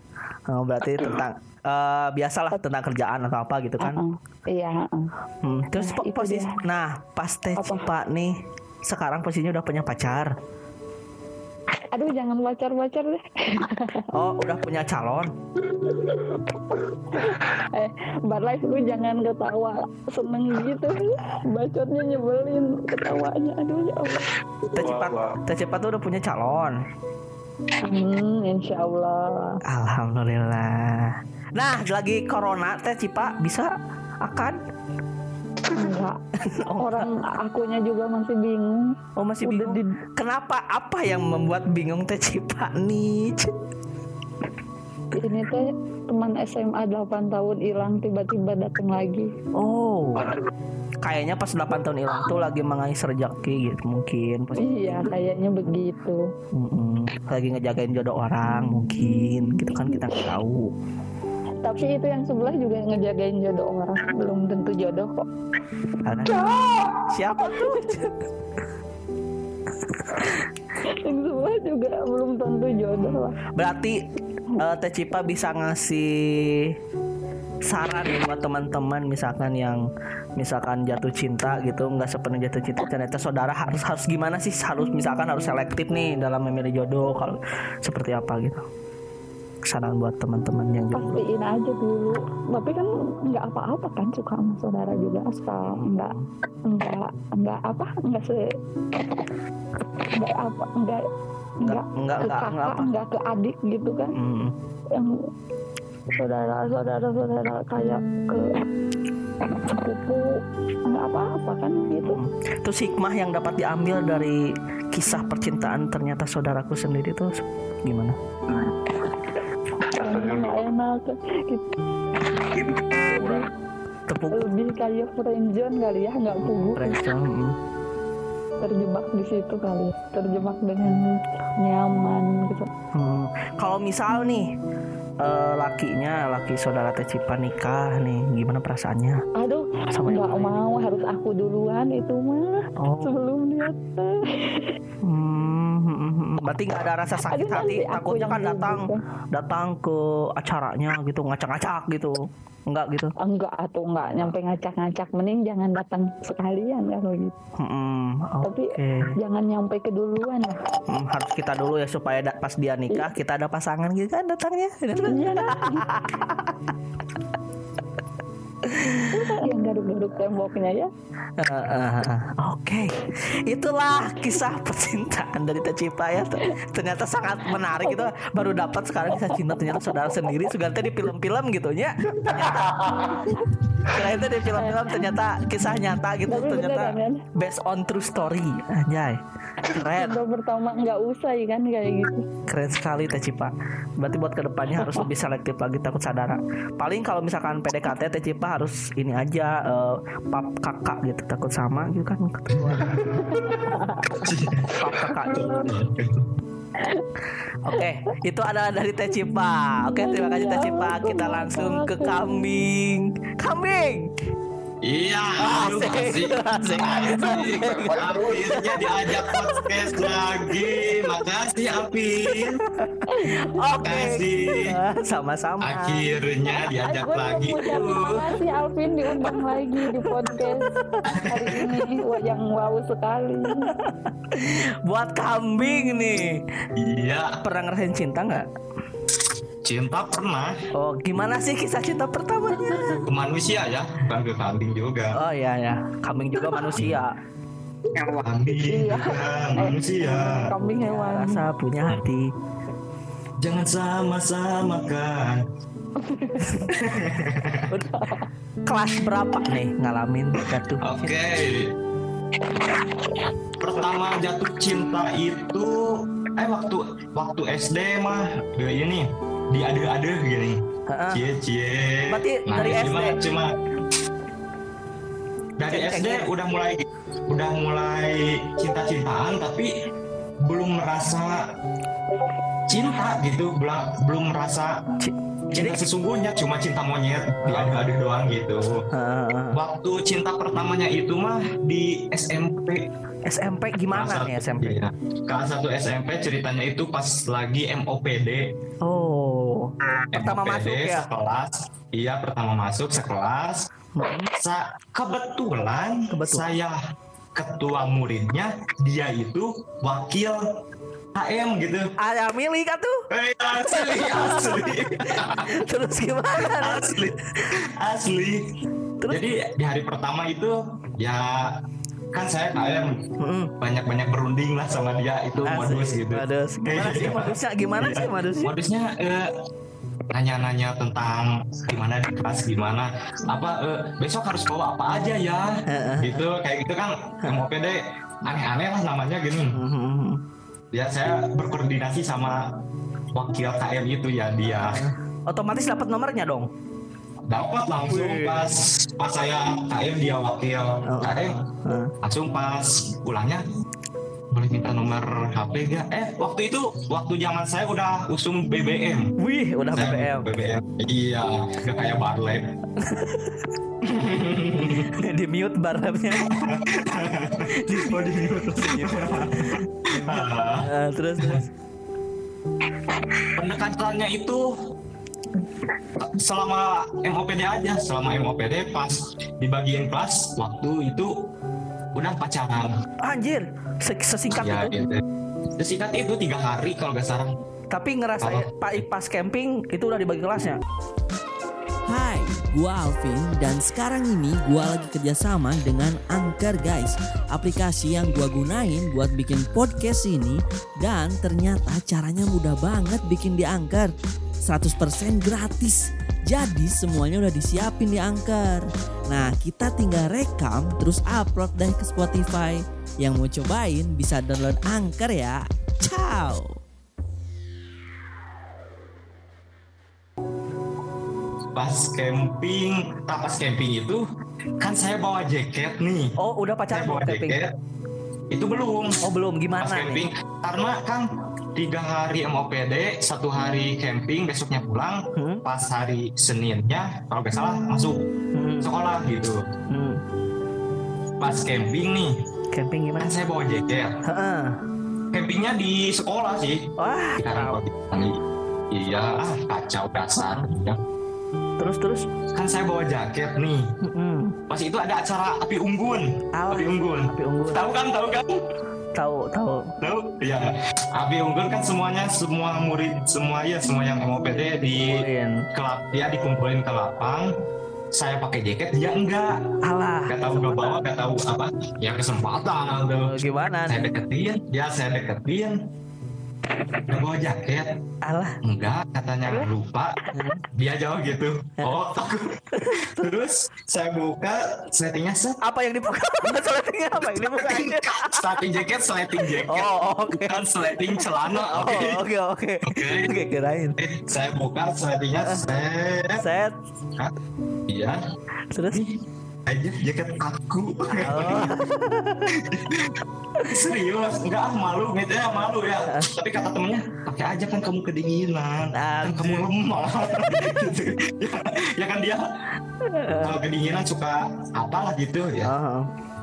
Oh, berarti tentang eh, biasalah tentang kerjaan atau apa gitu kan. Uh-uh. iya uh-uh. Hmm, terus Nah, posisi nah pas teh? Cipa nih sekarang posisinya udah punya pacar. Aduh jangan pacar-pacar deh Oh, udah punya calon. eh Mbak Life lu jangan ketawa seneng gitu bacotnya nyebelin ketawanya aduh ya Allah. Teh Cipa tuh udah punya calon. hmm, insya Allah Alhamdulillah. Nah, lagi corona Teh Cipa bisa akan enggak orang akunya juga masih bingung Oh masih Udah bingung. di- Kenapa? Apa yang membuat bingung Teh Cipa nih? ini teh teman SMA 8 tahun hilang tiba-tiba datang lagi Oh, kayaknya pas 8 tahun hilang tuh lagi mengais rezeki gitu mungkin. Pas- iya kayaknya begitu Mm-mm. lagi ngejagain jodoh orang mungkin gitu kan kita nggak tahu. Tapi itu yang sebelah juga ngejagain jodoh orang. Belum tentu jodoh kok. Ada siapa tuh? yang sebelah juga belum tentu jodoh lah. Berarti eh, Teh Cipa bisa ngasih saran nih buat teman-teman misalkan yang misalkan jatuh cinta gitu nggak sepenuhnya jatuh cinta. Ternyata saudara harus harus gimana sih? Harus misalkan harus selektif nih dalam memilih jodoh kalau seperti apa gitu saran buat teman-teman yang jomblo pastiin aja dulu. Tapi kan nggak apa-apa kan suka sama saudara juga asal nggak nggak nggak apa nggak se nggak apa nggak nggak nggak ke kakak nggak ke adik gitu kan. Hmm. yang saudara saudara saudara kayak ke sepupu nggak apa-apa kan gitu. Terus hikmah yang dapat diambil dari kisah percintaan ternyata saudaraku sendiri tuh gimana? Nggak enak gitu. Tepuk lebih kayak friendzone kali ya nggak pugu mm. terjebak di situ kali terjebak dengan nyaman gitu Hmm. Kalau misal nih eh, lakinya, laki saudara Teh Cipa nikah nih, gimana perasaannya? aduh Sama yang nggak mau harus aku duluan itu mah Oh, sebelum dia teh hmm, berarti nggak ada rasa sakit Aduh, hati. Takutnya kan datang, gugup. datang ke acaranya gitu, ngacak-ngacak gitu, enggak gitu? enggak atau enggak nyampe ngacak-ngacak mending jangan datang sekalian ya kalau gitu. Hmm, Tapi- Oke, jangan nyampe keduluan lah. Hmm, harus kita dulu ya supaya da- pas dia nikah kita ada pasangan gitu kan datangnya. Iya lah yang garuk-garuk temboknya ya Eh, eh, eh. Oke, itulah kisah percintaan dari Teh Cipa ya. Ternyata sangat menarik itu. Baru dapat sekarang kisah cinta ternyata saudara sendiri. Suganti di film-film gitu ya. Ternyata kirain tuh di film-film ternyata kisah nyata gitu. Tapi Ternyata beneran, kan? based on true story. Anjay, keren, Udah pertama nggak usah ya kan kayak gitu keren sekali Teh Cipa. Berarti buat ke depannya harus lebih selektif lagi takut saudara. Paling kalau misalkan PDKT Teh Cipa harus ini aja eh, pap kakak gitu takut sama gitu kan pap kakak gitu. Oke, itu adalah dari Teh Cipa. Oke, terima kasih Teh Cipa. Kita langsung ke kambing. Kambing. Iya, aduh, Asik, asik. asik. Asik. Akhirnya diajak podcast lagi. Makasih, Apin. Oke. Makasih. Sama-sama. Akhirnya diajak Aku lagi. mengucapkan Uh, terima kasih Alvin diundang lagi di podcast hari ini Wah, yang wow sekali. Buat kambing nih. Iya, Pernah ngerasain cinta nggak? Cinta pernah Oh, gimana sih kisah cinta pertamanya? ke manusia ya, bukan ke kambing juga. Oh iya ya, kambing juga manusia. Kambing Iya. juga manusia. Kambing hewan. Rasa punya hati. Jangan sama-sama kan. Kelas berapa nih ngalamin jatuh? Oke. Pertama jatuh cinta itu eh waktu waktu SD mah eh, ini diade-ade gini. Cie cie. Berarti dari cuma, SD? cuma dari Cek- SD cek. udah mulai udah mulai cinta-cintaan tapi belum merasa cinta gitu belum belum merasa Ci- cinta sesungguhnya cuma cinta monyet diadu-adu doang gitu waktu cinta pertamanya itu mah di SMP SMP gimana nih SMP? Iya. Kelas satu SMP ceritanya itu pas lagi MOPD Oh, pertama MOPD masuk ya? sekelas iya pertama masuk sekelas Hmm. Sa- kebetulan, Kebetulan. saya ketua muridnya dia itu wakil HM gitu Ada milih kan tuh? Eh, asli asli Terus gimana? asli asli Terus? jadi di hari pertama itu ya kan saya Mm-mm. banyak-banyak berunding lah sama dia itu Asik. modus gitu Modus. Gimana sih modusnya? Gimana sih modusnya? modusnya eh, nanya-nanya tentang gimana di kelas gimana apa eh, besok harus bawa apa aja ya gitu kayak gitu kan MOPD aneh-aneh lah namanya gini Mhm. ya saya berkoordinasi sama wakil KM itu ya dia Otomatis dapat nomornya dong. Dapat langsung pas pas saya KM dia wakil Oh. KM Heeh. langsung pas pulangnya boleh minta nomor HP gak? Eh waktu itu waktu zaman saya udah usung BBM Wih, udah Saya BBM. BBM. Iya, gak kayak Barlet. di mute barlamnya. di, Oh, di mute. Eh, terus terus. Pendekatannya itu selama MOPD aja, selama MOPD pas dibagiin kelas waktu itu udah pacaran. Anjir, se- sesingkat ya, itu. gitu. Sesikat itu tiga hari kalau gak salah. Tapi ngerasa Pak pas camping itu udah dibagi kelasnya. Hai, gua Alvin dan sekarang ini gua lagi kerjasama dengan Anchor guys. Aplikasi yang gua gunain buat bikin podcast ini Dan ternyata caranya mudah banget bikin di Anchor. 100% gratis. Jadi semuanya udah disiapin di Anchor. Nah kita tinggal rekam terus upload deh ke Spotify. Yang mau cobain bisa download Anchor ya. Ciao Pas camping, tak pas camping itu kan saya bawa jaket nih. Oh, udah Saya pacaran bawa belum camping? jaket. Itu belum. Oh, belum. pas Gimana camping nih? karena kan tiga hari MOPD satu hari camping besoknya pulang Hmm. pas hari Seninnya kalau nggak salah masuk Hmm. sekolah gitu Hmm. pas camping nih Camping gimana? kan saya bawa jaket Heeh. campingnya di sekolah sih Wah, ditanya, iya ah kacau dasar ya. Terus terus. kan saya bawa jaket nih. Mm-mm. pas itu ada acara api unggun. Alah, api unggun. Api unggun. tahu kan tahu kan? Tahu tahu. tahu? Ya api unggun kan semuanya semua murid semua ya semua yang MOPD di kelap dia dikumpulin ke lapang. Saya pakai jaket dia enggak. Alah. nggak tahu nggak bawa nggak tahu apa. Ya kesempatan tuh. Gimana saya deketin ya saya deketin nggak bawa jaket Alah. enggak katanya lupa dia jawab gitu oh takut terus saya buka settingnya set Apa yang dibuka? Sletingnya apa yang dibuka? aja? sleting jaket sleting jaket Oh, oke. bukan sleting celana Oh, oke oke oke. Oke. Kirain. Eh, saya buka sletingnya set Set. Iya Terus aja jaket aku. Oh, serius enggak ah malu gitu ya malu ya. Tapi kata temennya pakai aja kan kamu kedinginan. Kan kamu lemah. Gitu. ya, ya kan dia kalau kedinginan suka apalah gitu ya. Oh.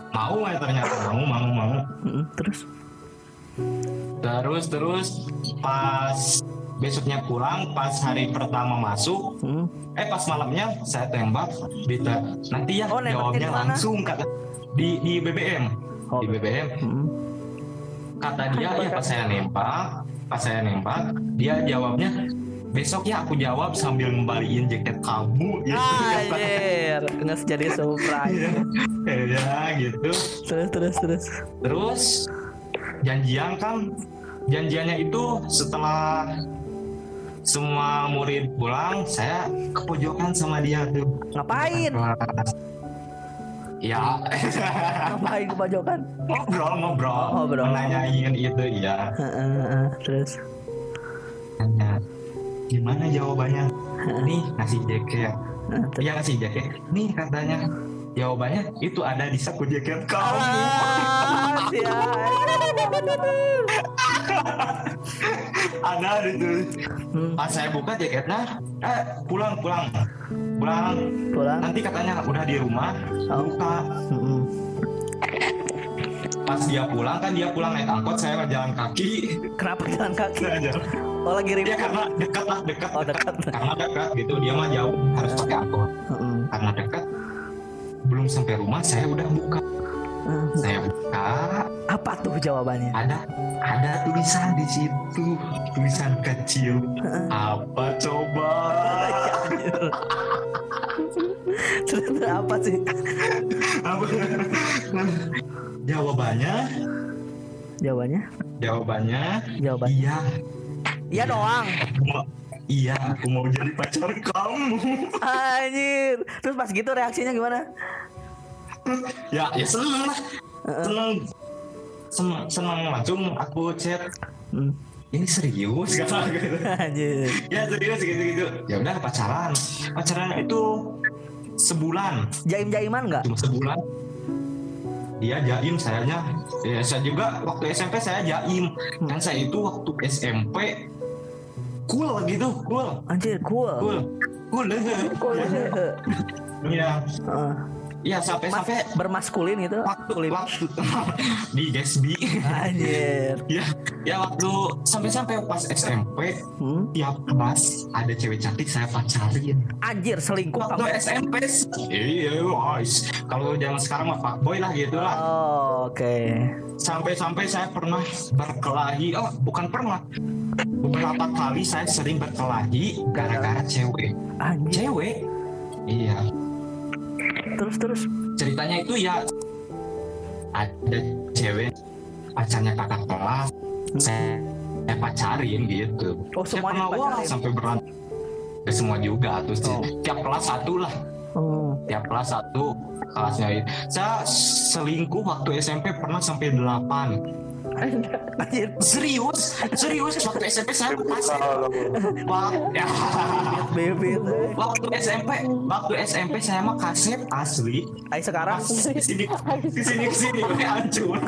mau ya ternyata? Mau mau mau. Terus? Terus terus pas besoknya pulang pas hari pertama masuk Hmm. eh pas malamnya saya tembak Dita nanti ya Oh, jawabnya langsung kata di di BBM Oh, di BBM Hmm. kata dia ya pas saya nembak pas saya nembak dia jawabnya besok ya aku jawab sambil ngembaliin jaket kamu. Gitu. Anjir, nggak jadi surprise. ya gitu. Terus terus terus. terus janjian kan janjiannya itu setelah semua murid pulang saya ke pojokan sama dia tuh Ngapain? ya Ngapain ke pojokan? ngobrol ngobrol ngobrol. menanyain itu ya. Terus tanya gimana jawabannya nih ngasih jaket dia ngasih jaket nih katanya jawabannya itu ada di saku jaket kamu Ah. ada itu Hmm. pas saya buka jaketnya eh pulang pulang pulang Pulang. nanti katanya udah di rumah Oh. buka pas dia pulang kan dia pulang naik angkot saya jalan kaki Kenapa jalan kaki? Oh lagi dia ribut. karena dekat lah dekat Oh dekat. karena dekat gitu dia mah jauh harus pakai angkot karena dekat belum sampai rumah saya udah buka Mm. saya buka Apa tuh jawabannya? ada ada tulisan di situ tulisan kecil apa coba Terus apa sih? apa jawabannya Jawabannya? jawabannya Jawaban. iya Iya doang. Iya aku mau jadi pacar kamu Anjir. Terus pas gitu reaksinya gimana? Ya ya seneng lah. Seneng. Seneng, seneng langsung aku chat. Hmm. ini serius? Kata gitu. Anjir. ya serius gitu gitu. Ya udah pacaran. Pacaran itu sebulan. Jaim-jaiman nggak? cuma sebulan. Dia jaim sayanya. Ya, saya juga waktu SMP saya jaim. Dan saya itu waktu SMP cool gitu cool. Anjir cool. cool cool. Iya. Heeh. Iya sampai Mas sampai bermaskulin gitu. waktu waktu di Gatsby Anjir. ya ya waktu sampai sampai pas SMP Hmm? tiap kelas ada cewek cantik saya pacarin Anjir selingkuh waktu kamu. SMP iya guys kalau zaman sekarang mah fuckboy lah gitu lah Oh, oke. sampai-sampai saya pernah berkelahi oh bukan pernah beberapa kali saya sering berkelahi gara-gara cewek Anjir. cewek iya Terus terus. ceritanya itu ya ada cewek pacarnya kakak kelas saya, saya pacarin gitu Oh, saya pernah wah sampai berantem ya, semua juga sih Oh. tiap kelas satu lah Oh. tiap kelas satu kelasnya saya selingkuh waktu SMP pernah sampai 8 Anjir. Serius? Serius? Waktu SMP saya kasih Wah, ya. Bebet. waktu SMP waktu SMP saya mah kasep asli. Ayo sekarang. Di sini di sini di sini hancur.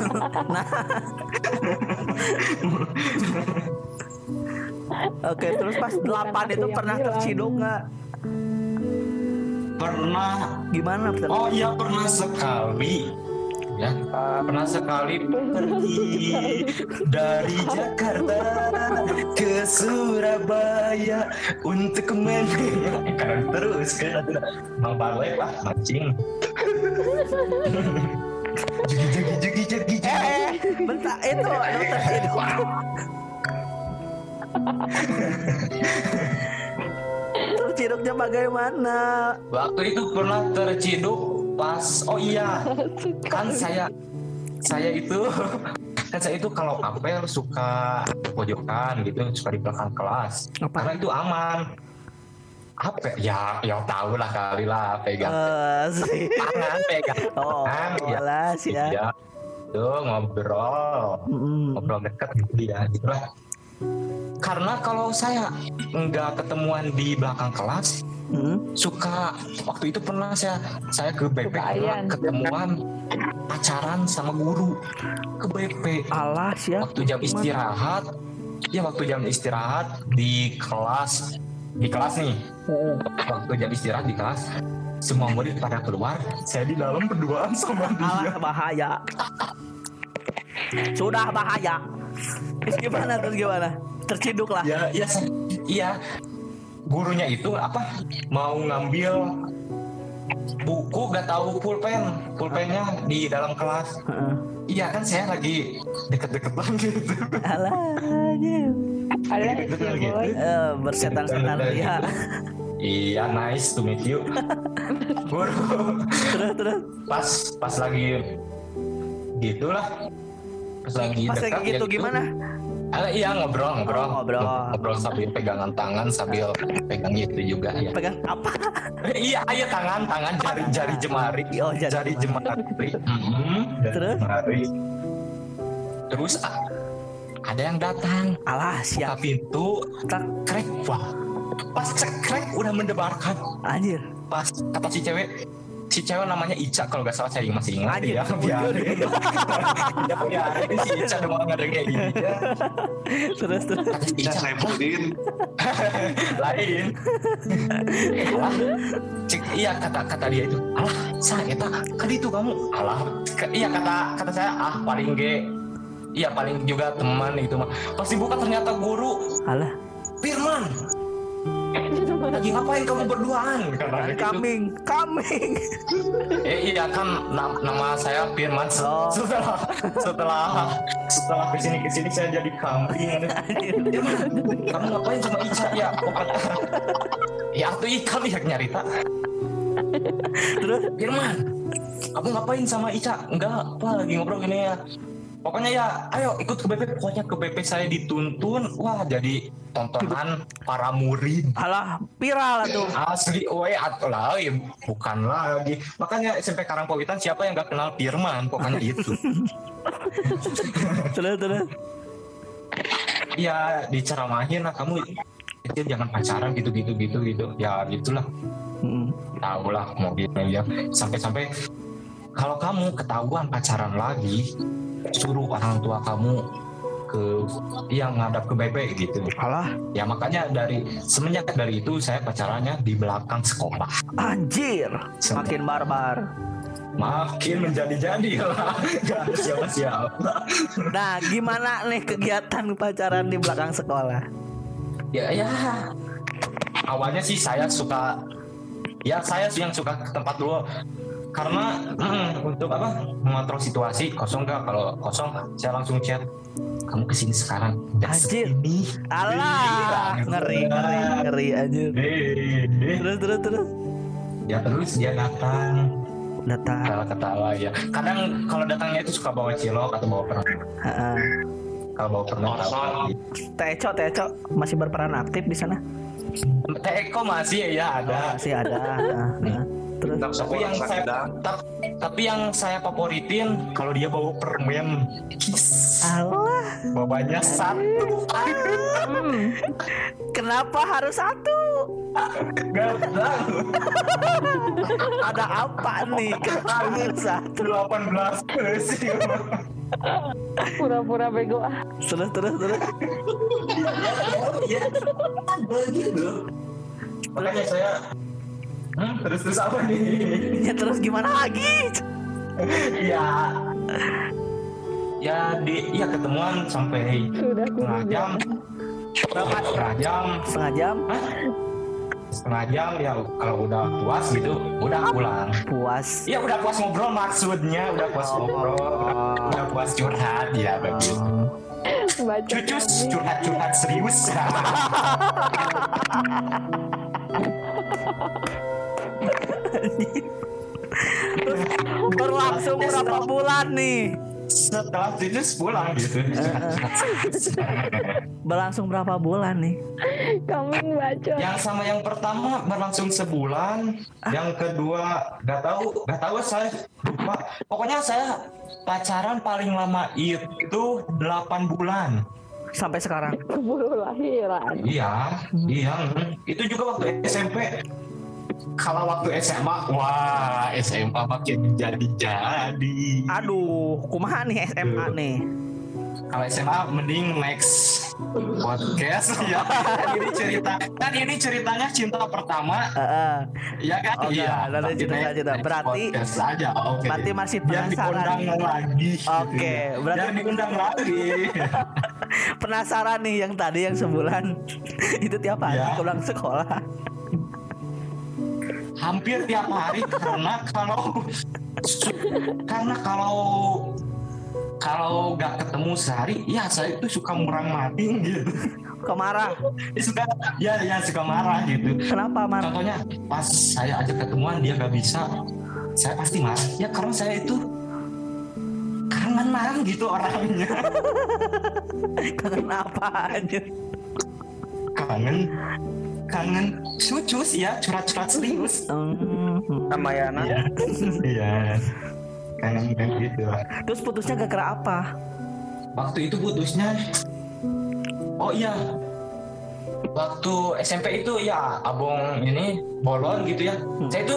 Oke, terus pas 8 itu pernah terciduk nggak? pernah. Gimana? oh iya pernah sekali ya pernah sekali pergi dari Jakarta ke Surabaya untuk men kan terus kan mau balik lah mancing jugi jugi jugi jugi Eh, bentar itu lu terciduk. Terciduknya bagaimana? Waktu itu pernah terciduk pas oh iya kan saya saya itu kan saya itu kalau apel suka pojokan gitu suka di belakang kelas Apa? karena itu aman apa ya ya tahu lah kali lah pegang sih. tangan pegang Oh, tangan ya jelas ya. Iya. tuh ngobrol Mm-mm. ngobrol deket gitu ya gitu lah karena kalau saya nggak ketemuan di belakang kelas Mm. suka waktu itu pernah saya saya ke BP ketemuan pacaran sama guru ke BP Allah ya. waktu jam istirahat ya waktu jam istirahat di kelas di kelas nih waktu jam istirahat di kelas semua murid pada keluar saya di dalam berduaan sama dia Allah bahaya. Sudah bahaya. Terus gimana? Terus gimana? Terciduk lah. ya ya iya gurunya itu apa mau ngambil buku gak tahu pulpen pulpennya di dalam kelas Heeh. iya kan saya lagi deket-deketan gitu anjir. Alah, Betul ya gitu. Eh, bersetan-setan Betul, ya. iya nice to meet you guru Terus terus. pas pas lagi gitulah pas lagi Pas dekat lagi ya gitu gimana? Ah, iya ngobrol ngobrol Oh, ngobrol. ngobrol sambil pegangan tangan sambil pegang itu juga ya Pegang apa? iya iya tangan tangan jari jari jemari Oh, jari jari jemari Mhm, jari Terus? jemari. terus ah, ada yang datang Alah, buka siap. pintu Tak krek wah pas cekrek udah mendebarkan anjir. pas kata si cewek si cewek namanya Ica kalau nggak salah saya masih ingat Anjir, ya. Ini si Ica doang ada kayak gini. Ya terus. Terus Kata Ica Saifuddin. lain. Alah cik iya kata kata dia itu alah saya eta kan itu kamu. Alah. Ke- iya kata kata saya ah paling ge iya paling juga teman itu mah pasti bukan ternyata guru alah. Firman lagi ngapain kamu berduaan gitu. coming coming eh iya kan nam- nama saya Firman Oh. setelah setelah setelah ke sini ke sini saya jadi kambing kamu ngapain sama Ica ya ya tuh ikan ya nyarita terus Firman, kamu ngapain sama Ica? Enggak, apa lagi ngobrol gini ya. Pokoknya ya, ayo ikut ke BP. Pokoknya ke BP saya dituntun. Wah, jadi tontonan para murid. alah viral lah tuh Asli, we atau lain, bukan lagi. Makanya SMP Karangpawitan siapa yang gak kenal Firman? Pokoknya itu. terus terus ya diceramahin lah kamu kecil jangan pacaran gitu gitu gitu gitu. Ya gitulah. Mm. tahu lah mau gimana ya sampai-sampai kalau kamu ketahuan pacaran lagi suruh orang tua kamu ke yang ngadap ke BP gitu. Alah. Ya makanya dari semenjak dari itu saya pacarannya di belakang sekolah. Anjir. Makin barbar. Makin menjadi-jadi. Lah siapa-siapa. Nah gimana nih kegiatan pacaran di belakang sekolah? Ya ya. Awalnya sih saya suka ya saya sih yang suka ke tempat dulu karena mm, untuk apa? Mengontrol situasi kosong nggak kalau kosong saya langsung chat kamu ke sini sekarang Anjir. segini. Alah ngeri ngeri ngeri anjir. Terus terus terus. Ya terus dia datang. Datang. Ketawa-ketawa ya. Kadang kalau datangnya itu suka bawa cilok atau bawa permen Heeh. kalau bawa permen Teco Teco. Masih berperan aktif di sana? Teko masih ya ada. Masih ada. Heeh, heeh. Tapi yang saya tap- tapi yang saya favoritin kalau dia bawa permen. Alah. Bawanya satu. Hmm. kenapa harus satu? Gak tahu. Ada apa nih? Kenapa satu? 18 sih pura-pura bego. Ah terus terus. Terus ya begitu. Makanya saya hmm, terus terus apa nih? Ya terus gimana lagi? Ya. Ya di ya ketemuan sampai sudah setengah jam. Berapa? Setengah jam. Setengah jam? Hah? setengah jam ya kalau udah puas gitu udah pulang. Puas. Ya udah puas ngobrol maksudnya udah puas ngobrol. udah, udah puas curhat ya begitu. Cucus curhat curhat serius berlangsung berapa bulan nih? Setelah cucus pulang gitu. Berlangsung berapa bulan nih? Kambing baca. Yang sama yang pertama berlangsung sebulan yang kedua nggak tahu nggak tahu saya lupa. Pokoknya saya pacaran paling lama itu 8 bulan. Sampai sekarang? Keburu lahiran iya iya itu juga waktu SMP kalau waktu SMA wah SMA makin jadi jadi aduh kumaha nih SMA nih? Kalau SMA mending next podcast. Ya ini cerita kan ini ceritanya cinta pertama. Heeh. ya kan? Oke, iya tapi cerita, next- next Berarti- podcast aja oke. berarti masih Jangan penasaran diundang lagi Oke, berarti- jangan diundang lagi. Penasaran nih yang tadi yang sebulan. Itu tiap hari Ya. pulang sekolah hampir tiap hari karena kalau karena kalau kalau nggak ketemu sehari ya saya itu suka murang mating gitu. Kemarah Dia suka ya ya suka marah gitu. Kenapa marah? Contohnya pas saya ajak ketemuan dia nggak bisa saya pasti marah. Ya karena saya itu kangenan gitu orangnya. Kangen apa aja? Kangen kangen cucus ya curhat-curhat serius. Hmm. Ramayana. iya. Iya. Kangen kan gitu. Lah terus putusnya gara-gara apa? Waktu itu putusnya oh iya. Waktu SMP itu ya abong ini bolon gitu ya. Saya itu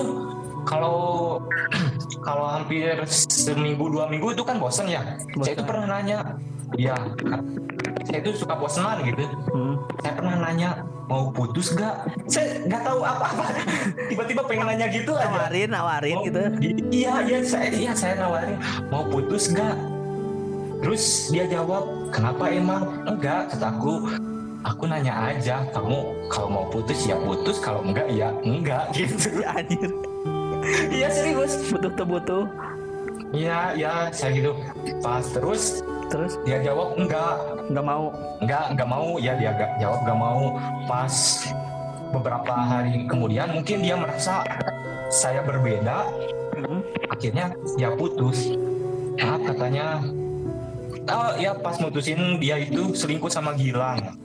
kalau kalau hampir seminggu dua minggu itu kan bosan ya. Saya itu pernah nanya, iya, saya itu suka bosanan gitu. Hmm. Saya pernah nanya mau putus gak? Saya nggak tahu apa-apa. Tiba-tiba pengen nanya gitu aja. Nawarin, nawarin Mau- gitu. Iya, iya, saya, iya, saya nawarin mau putus gak? Terus dia jawab, kenapa emang? Enggak, kataku, aku nanya aja, kamu kalau mau putus ya putus, kalau enggak ya enggak gitu. Ya, anjir. Iya serius. Butuh tuh butuh. Iya, iya, saya gitu. Pas terus Terus dia jawab enggak, nggak mau. enggak, enggak mau. Ya dia gak, jawab enggak mau. Pas beberapa hari kemudian mungkin dia merasa saya berbeda, Hmm. akhirnya dia putus. Nah, katanya Oh ya pas mutusin dia itu selingkuh sama Gilang.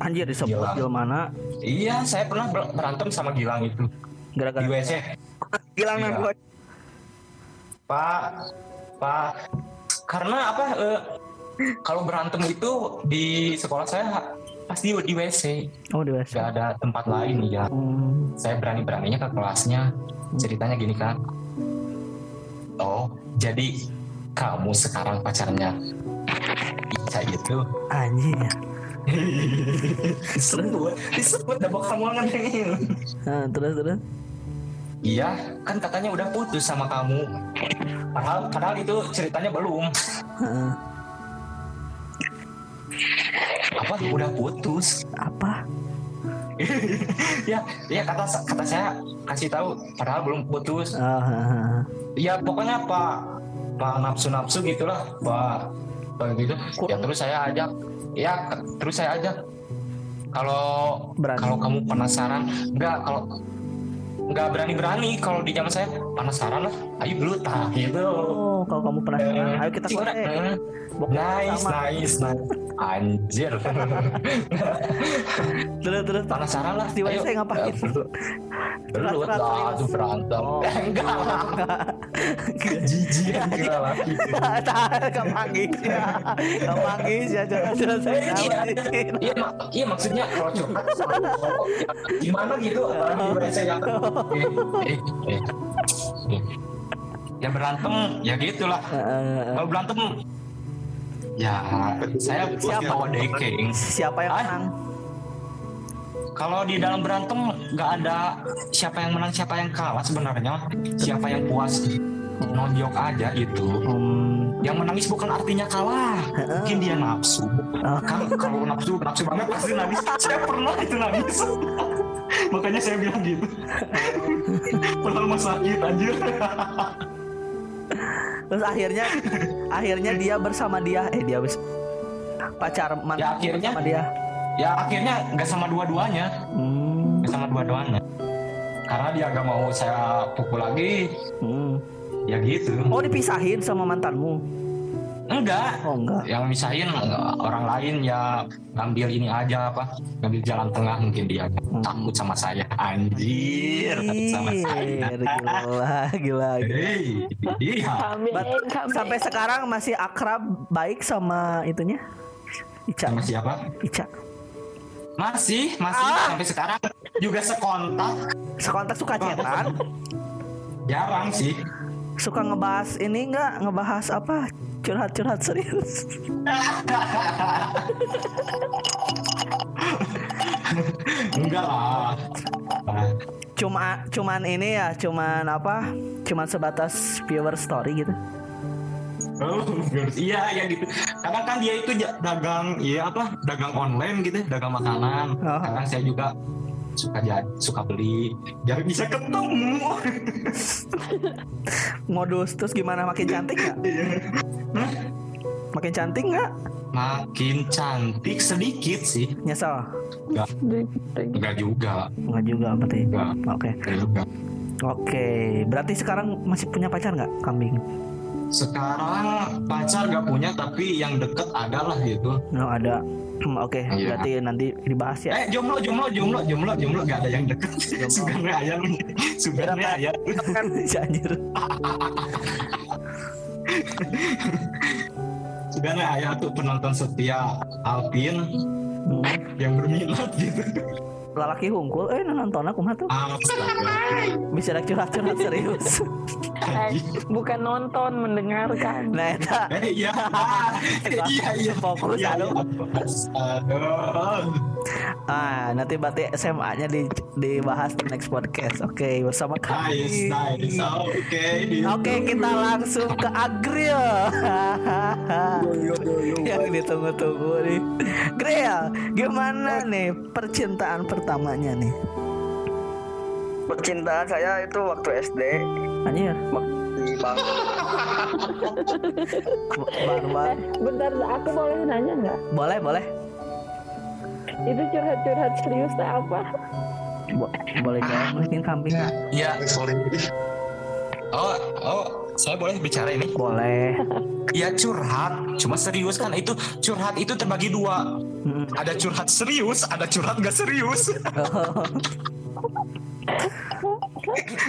Anjir disebut Gila. Gil mana? Iya, saya pernah ber- berantem sama Gilang itu di Gara-gara WC. Gilang Iya. Pak, Pak, karena apa? eh, kalau berantem itu di sekolah saya pasti di WC. Oh di WC. Gak ada tempat lain ya. Hmm. Saya berani-beraninya ke kelasnya. Ceritanya gini kan. Oh, jadi kamu sekarang pacarnya Ica itu Anjir. disebut disebut dah kamu ngomongin Nah, terus terus. iya kan katanya udah putus sama kamu padahal padahal itu ceritanya belum. Apa? Udah putus. Apa? ya ya kata kata saya kasih tahu padahal belum putus. Heeh. ya pokoknya pak pak nafsu nafsu gitulah pak. Pak gitu. Ya terus saya ajak. Ya terus saya ajak. Kalau Berani. kalau kamu penasaran enggak kalau enggak berani berani kalau di zaman saya. Penasaran lah. Ayo dulu tak gitu Oh, kalau kamu penasaran, ayo kita korek. Nice sama. nice nice anjir. Terus terus. penasaran lah Di WC ayo. ngapain? Curhat-curhat lah tuh berantem. Oh. Eh, enggak. lah kejijian kira lagi Gak manggis ya, gak manggis ya, jangan selesai Eh, iya, iya, mak- iya maksudnya ya, gimana gitu? Yang eh. ya berantem ya gitulah. Kalau berantem ya saya Siapa? bawa deking Siapa yang menang? kalau di dalam berantem nggak ada siapa yang menang siapa yang kalah sebenarnya. Siapa yang puas nonjok aja gitu. Hmm, yang menangis bukan artinya kalah. Mungkin dia nafsu. Kan kalau nafsu nafsu banget pasti nangis. Saya pernah itu nangis. Makanya saya bilang gitu. Mah sakit anjir Terus akhirnya, akhirnya dia bersama dia, eh dia bes pacar mantan Ya, akhirnya- sama dia. ya akhirnya nggak sama dua-duanya. Hmm, nggak sama dua-duanya. Karena dia nggak mau saya pukul lagi. Hmm. ya gitu. Oh dipisahin sama mantanmu? Enggak. Oh enggak. yang misahin orang lain ya ngambil ini aja apa ngambil jalan tengah mungkin dia takut sama saya. Anjir takut sama saya. Ih, Gila, gila. Hei, iya. Sampai sekarang masih akrab baik sama itunya? Ica. sama siapa? Ica. masih masih. Ah. sampai sekarang juga sekontak. Sekontak suka chatan, jarang sih suka ngebahas ini enggak ngebahas apa curhat-curhat serius. enggak lah Cuma cuman ini ya, cuman apa? Cuman sebatas viewer story gitu. Oh, iya ya gitu. Kadang kan dia itu dagang, iya apa? Dagang online gitu, dagang makanan. Oh. Kadang saya juga suka jadi suka beli, biar bisa ketemu. Modus terus gimana makin cantik nggak? Hah? Makin cantik nggak? Makin cantik sedikit sih, Nyesel? enggak, enggak juga, Enggak juga berarti. enggak, Oke. juga. Oke, berarti sekarang masih punya pacar nggak kambing? Sekarang pacar gak punya, tapi yang deket adalah gitu. No ada. Hmm, Oke, Iya. berarti nanti dibahas ya. Eh jomblo, jomblo, jomblo, jomblo, jomblo, gak ada yang deket. Sugarnya ayam, sugarnya ayam. kan anjir. Sugarnya ayam tuh penonton setia Alvin Hmm. yang berminat gitu. Lalaki hungkul eh nonton aku mah tuh? Bisa ada curhat-curhat serius. Bukan nonton mendengarkan. Nah eta. Eh, iya. Iya, iya. Fokus, Iya, aduh. Ah nanti berarti SMA nya di dibahas di next podcast. Oke bersama Nice, kami. Nice. Oke. Oke kita langsung ke Agril Yang ditunggu-tunggu nih. Gril Gimana nih percintaan pertamanya nih? Percintaan saya itu waktu SD Anjir. Di bang. Barbar bentar aku boleh nanya nggak? Boleh boleh itu curhat-curhat serius tak apa Bo- Boleh jawab mungkin kambing Iya. sorry Oh, oh, saya boleh bicara ini? Boleh Ya curhat, cuma serius kan itu curhat itu terbagi dua. Mm. Ada curhat serius, ada curhat gak serius.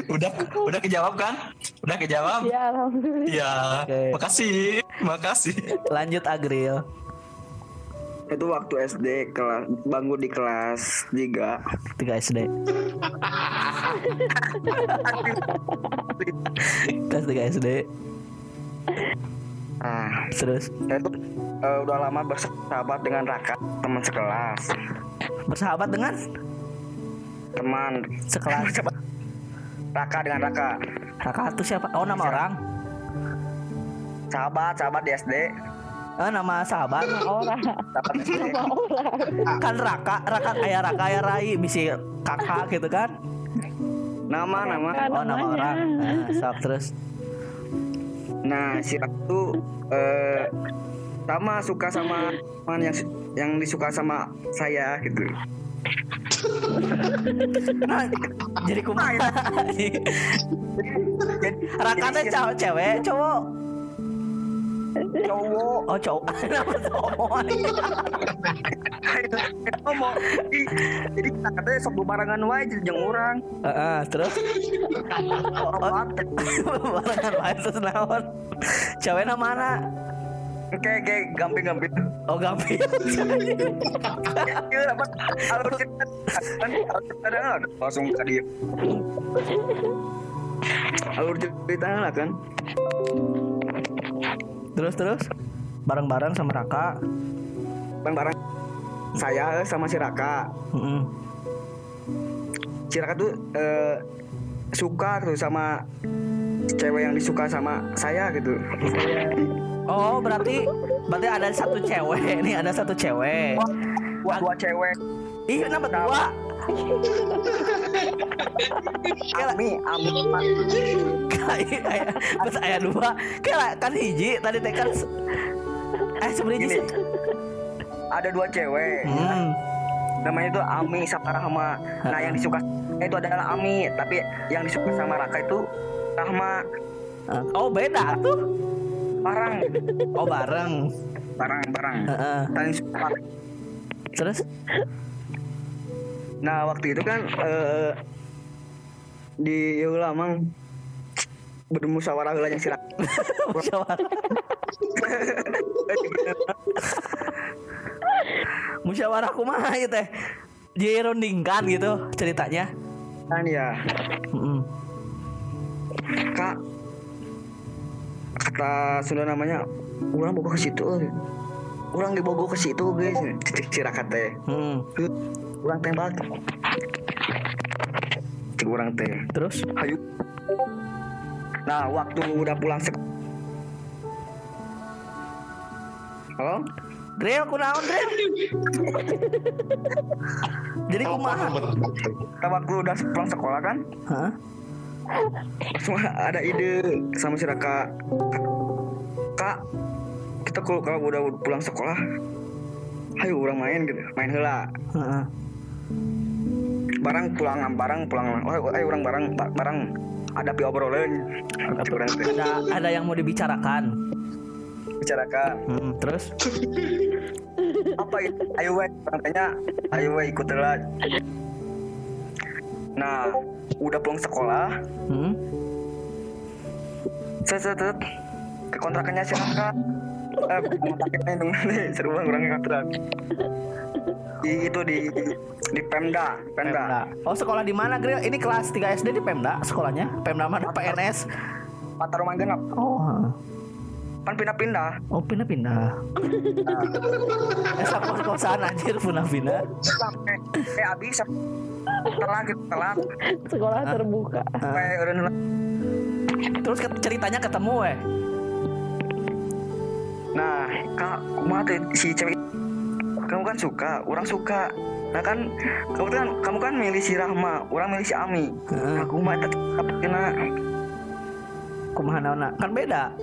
udah, udah kejawab kan? Udah kejawab? ya alhamdulillah Iya. Oke. Makasih, makasih. Lanjut Agril itu waktu SD kelas bangun di kelas 3 3 SD Kelas 3 SD nah Terus? Saya tuh eh, udah lama bersahabat dengan Raka teman sekelas. Bersahabat dengan? Teman. Sekelas. Raka dengan Raka. Raka itu siapa? Oh nama orang? Sahabat sahabat di SD Oh nama sahabat. Orang. Sama orang. Kan Raka Raka kayak Raka ya Rai Bisa kakak gitu kan? Nama nama. Kan Oh nama orang. Nah, terus? Nah si Raka tuh eh, sama suka sama teman yang yang disuka sama saya gitu. Nah, jadi kumaha jadi Raka teh jadi cowok cewek cowok cowok. Oh cowok. Nama cowok? Ngomong. Jadi, jadi kita katanya sok bebarengan wae jadi jeung urang. Heeh, terus? Obat barengan lain terus naon? Cewek nama mana? Kayak kayak gamping-gamping. Oh gampang Iya, apa? Alur cerita kan langsung dia. Alur cerita lah kan. Terus terus bareng-bareng sama Raka Bareng-bareng saya sama si Raka. Heeh. Si Raka tuh eh, suka tuh sama cewek yang disuka sama saya gitu. oh berarti berarti ada satu cewek nih ada satu cewek Dua, dua cewek. ih kenapa dua Ami, Ami. kayak pas ayah dua kayak kan hiji tadi teh kan se- eh sebenarnya sih Ada dua cewek. hmm. Namanya tuh Ami sama Rahma. Nah, yang disuka itu adalah Ami, tapi yang disuka sama Raka itu Rahma. oh beda tuh Barang, oh bareng barang, barang. Heeh. Saling suka. terus Nah waktu itu kan eh, di Yulamang bermusyawarah heula jeung si Raka. musyawarah musyawarah kumaha ieu teh? Dirundingkan gitu ceritanya. Kan ya. Heeh. kak kata Sunda namanya orang bogo ke situ euy. orang dibogo ke situ guys. Cicik teh Orang tembak. Cik orang teh terus? Hayu nah waktu udah pulang sek halo? Drill kunaon drill? Jadi kumaha? waktu udah pulang sekolah kan? Hah? langsung ada ide sama si Raka. Kak kita kalau kalau udah pulang sekolah ayo orang main gitu. Main hela Heeh. Barang pulang barang pulang. Oh, ayo orang barang ba- barang. Ada pi obrolan. Ada ada yang mau dibicarakan. Bicarakan. Hmm, terus? Apa itu ayo we tanya ayo we ikut hela nah udah pulang sekolah. Hmm? set set set. Ke kontrakannya si Raka eh seru banget orangnya kontrak di itu di di Pemda, Pemda. Pemda. Oh sekolah di mana Gril? Ini kelas 3 SD di Pemda sekolahnya? Pemda mana? PNS? Mata rumah genap. Oh, heeh. Kan pindah-pindah. oh pindah-pindah. Eh sama kosan anjir pindah-pindah. Sampai eh abis telat gitu telat. Sekolah terbuka. Udah Terus ke- ceritanya ketemu eh. Nah, kak, kumaha si cewek kamu kan suka, orang suka. Nah kan, kamu kan kamu kan milih si Rahma, orang milih si Ami. Aku mah tetap kena Kumaha naonna? Kan beda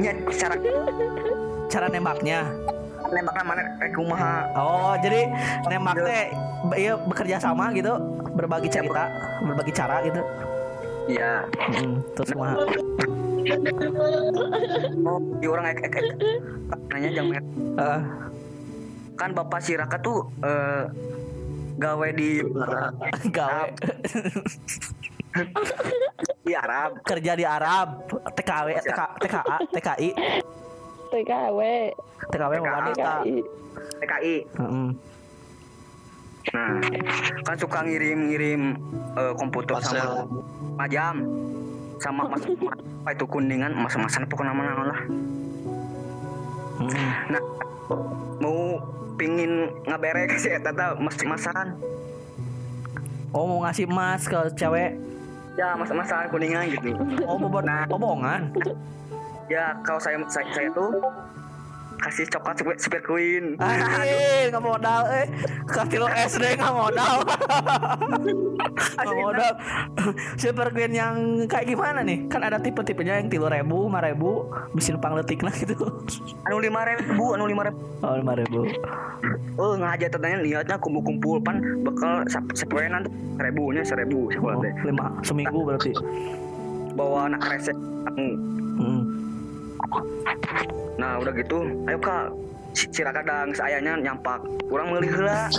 nya cara cara nembaknya. nembaknya mana eh kumaha. Oh, jadi nembak teh be- iya bekerja sama gitu, berbagi cerita, berbagi cara gitu. Iya. Mm, terus kumaha? Oh, di orang ek ek, ek. nanya jangan Heeh. kan bapak si Raka tuh eh, gawe di gawe di Arab. kerja di Arab, TKW, TK, TKA, TKI, TKW. TKW wanita. TKI. TKI. Heeh. Nah, kan suka ngirim-ngirim eh, komputer sama majam sama mas, mas- apa itu kuningan mas-masan pokoknya nama lah. Mm. Nah, mau pingin ngaberek sih tata mas-masan. Oh mau ngasih emas ke cewek? Ya, mas-masan kuningan gitu. Oh mau buat Nah. bohongan? Ya, kalau saya saya, saya tuh kasih coklat supir, supir queen. Anjing nggak modal eh kasih lo SD nggak modal modal super green yang kayak gimana nih? Kan ada tipe-tipenya yang tiga ribu lima ribu mesin pangletik lah gitu. Anu lima ribu, anu lima ribu. oh lima ribu. Oh, ngajar tanya niatnya kumpul-kumpul pan bekal sep- sepenan tuh seribunya seribu oh, lima seminggu berarti. Bawa anak kamu. hmm. Nah, udah gitu, ayo kak, si, si Raka dan sayanya nyampak. Kurang namanya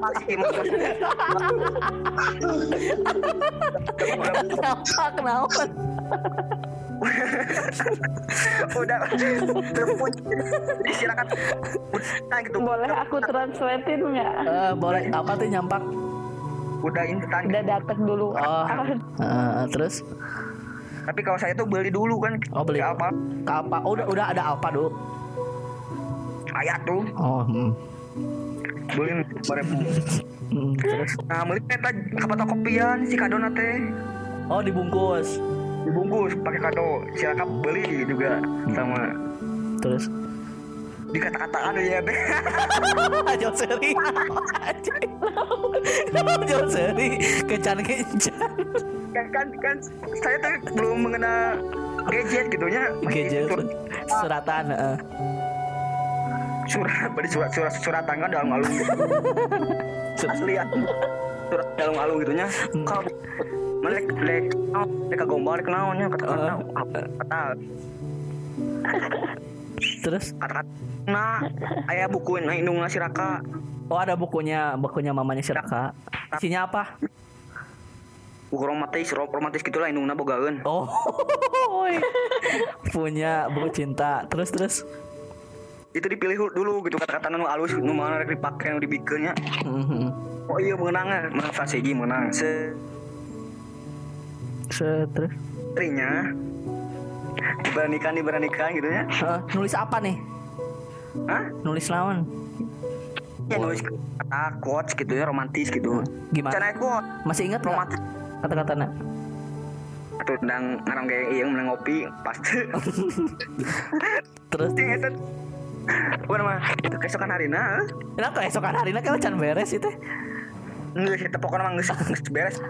Masih. Nampak naon udah berpun di si Raka nah gitu. Boleh aku translatein nggak? Eh, boleh. Apa tuh nyampak? Udah instan Udah dapet dulu. oh. Eh, terus tapi kalau saya tuh beli dulu kan. Oh, beli. Ke apa? Ke apa oh, udah udah ada apa dulu. Ayat tuh. Oh hmm. beli. Ribu Hmm, terus? Nah beli kapata kopian si kado teh oh dibungkus. Dibungkus pakai kado. Si Raka beli juga sama terus? dikata-kataan ya teh jauh seri. Jauh seri. Kencan kencan kan kan kan saya tuh belum mengenal gadget gitunya gadget? Sur- suratan heeh. surat beri surat surat surat tangga dalam alung asli ya. Surat dalam alung gitunya kalau melek lek lek gombal lek naonnya kata kata kata terus? Kata nah ayah bukuin nah indung nasi raka. Oh ada bukunya bukunya mamanya si Raka. Isinya apa buku romantis ro- romantis gitulah indungna bogaeun oh punya buku cinta. Terus terus? Itu dipilih dulu gitu kata-kata nu alus nu mana rek dipake nu dibikeunnya Mhm. oh iya menang menang strategi menang. Se Se- terus? Istrinya diberanikan diberanikan gitu ya Eh, nulis apa nih? Hah? nulis lawan? Ya nulis kata quotes gitu ya romantis gitu. Gimana? Cana quote masih ingat romantis kata-katanya. Atau sedang ngarang kayak iya menang ngopi pasti terus? Eta apa nama? Keesokan harina kenapa keesokan hari ini kan can beres itu. Nggak sih pokoknya mah nggak beres.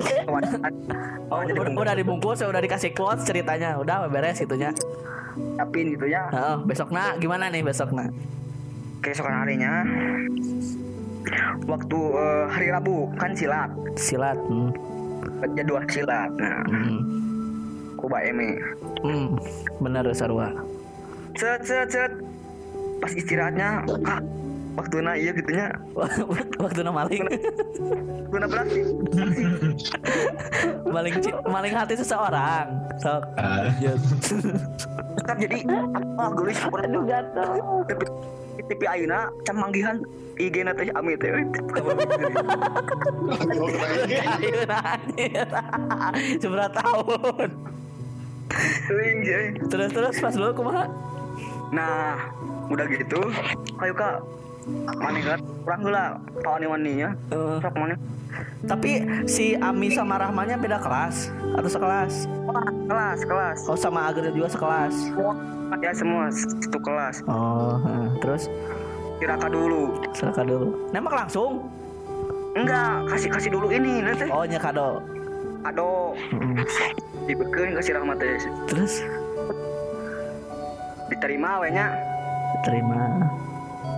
Oh udah, udah dibungkus udah dikasih quotes ceritanya. Udah beres gitunya siapin gitu ya. Heeh, besok nak gimana nih besok nak keesokan harinya waktu eh, hari Rabu kan silat. Silat hmm. Jadwal silat nah Hmm. kuba eme Hmm. bener sarua set set set pas istirahatnya kak waktu na iya gitunya. Waktu nama maling. Waktu na berarti. Maling maling hati seseorang. Sok. Lanjut kan jadi apa gelis Aduh gatel. tapi tapi ayeuna can manggihan IG na teh ami teh. Ayo nanya seberapa tahun terus terus pas dulu kumaha? Nah, udah gitu, ayo kak, kurang lah, tahu nih maninya, Eh, sok mana, tapi si Ami sama Rahmanya beda kelas atau sekelas? Kelas, kelas, oh sama Agril juga sekelas. Ya semua satu kelas, oh eh, terus? Kiraka dulu, silakan dulu. Nembak langsung? Enggak, kasih kasih dulu ini, nanti, oh nya kado. Aduh, Mm, dibeken kasih rahmat teh, terus? Diterima wenya, terima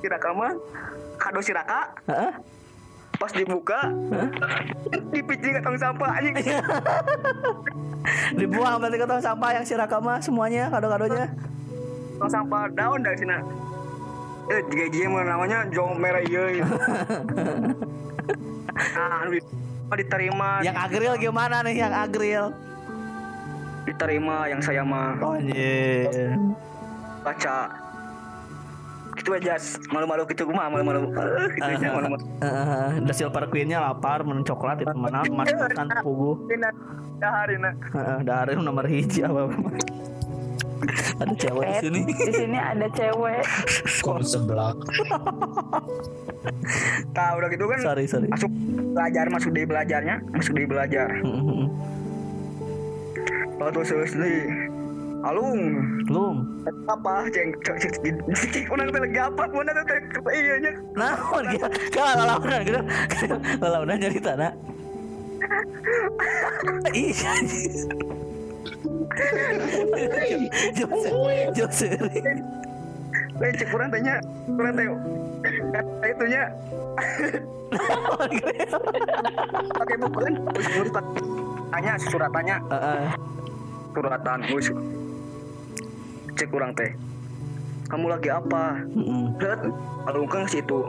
Cirakama si rakam kado si raka Heeh. pas dibuka dipicing ke tong sampah anjing. Dibuang berarti ke tong sampah yang Cirakama semuanya kado-kadonya tong sampah daun dari sini. Eh jika dia mah namanya jong merah iya gitu. nah di- diterima. Yang Agril gimana nih yang Agril? Diterima yang saya mah. Oh iya baca gitu aja. Malu-malu gitu gue mah malu-malu. Eh, gitu aja malu-malu. Eh, The Silver Queen-nya lapar minum coklat itu mana? Mas makan pugu Dina hari na Heeh, dari nomor hiji apa ada cewek di Eh, sini. Di sini ada cewek. Kok sebelah? Nah udah gitu kan sorry sorry. masuk belajar masuk dari belajarnya masuk dari belajar. Mm-mm. waktu selesai alung. Belum apa? Ceng orang teh lagi apa? Mana tuh teh iya nya nah gitu kalau lalaunan gitu. Lalaunan jadi tanah. Iya Jose Jose Teh cek kurang tanya kurang kata itunya. Pakai kan? Pak- tanya surat tanya. Suratan cek kurang teh. Kamu lagi apa? Lihat alung kan situ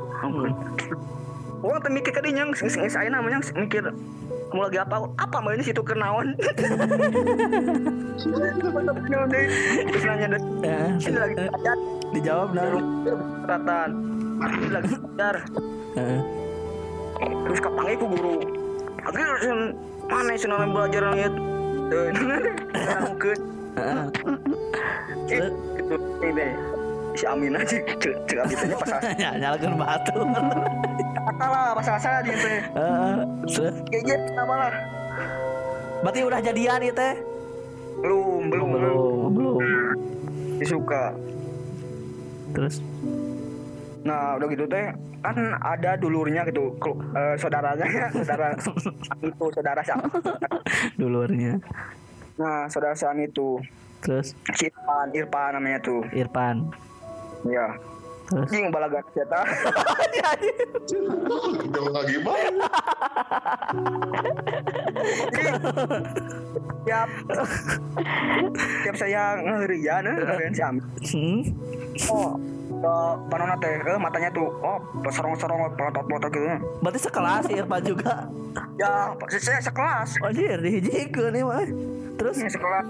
orang teh mikir kadinya nges saya namanya mikir kamu lagi apa? Apa mainnya situ kenaon? Terus nanya deh ini lagi belajar dijawab nah suratan ini lagi Heeh. terus kapan ku guru? Akhirnya mana sih namanya belajar Terus? itu ini deh. Si Amin aja. Amin aja pas Ya, nyalakan batu. Lah pas asal dia teh. Heeh. terus kayak gitu lah. Berarti udah jadian itu teh? Belum belum belum. Belum. Belum disuka terus? Nah udah gitu teh kan ada dulurnya gitu. Eh, saudaranya saudara itu saudara siapa dulurnya nah saudara siapa itu. Terus? Si Irfan Irfan namanya tuh. Irfan. Ya terus? Jing balaga kita Jauh lagi gimana? tiap tiap saya ngerian eh ngerian si Amin hmm? oh ke banana teh eh, matanya tuh oh sorong-sorong pelotot-pelotot gitu. Berarti sekelas si Irfan juga? Ya saya sekelas. Oh jadi dihijikeun nih mah terus? Ini sekelas.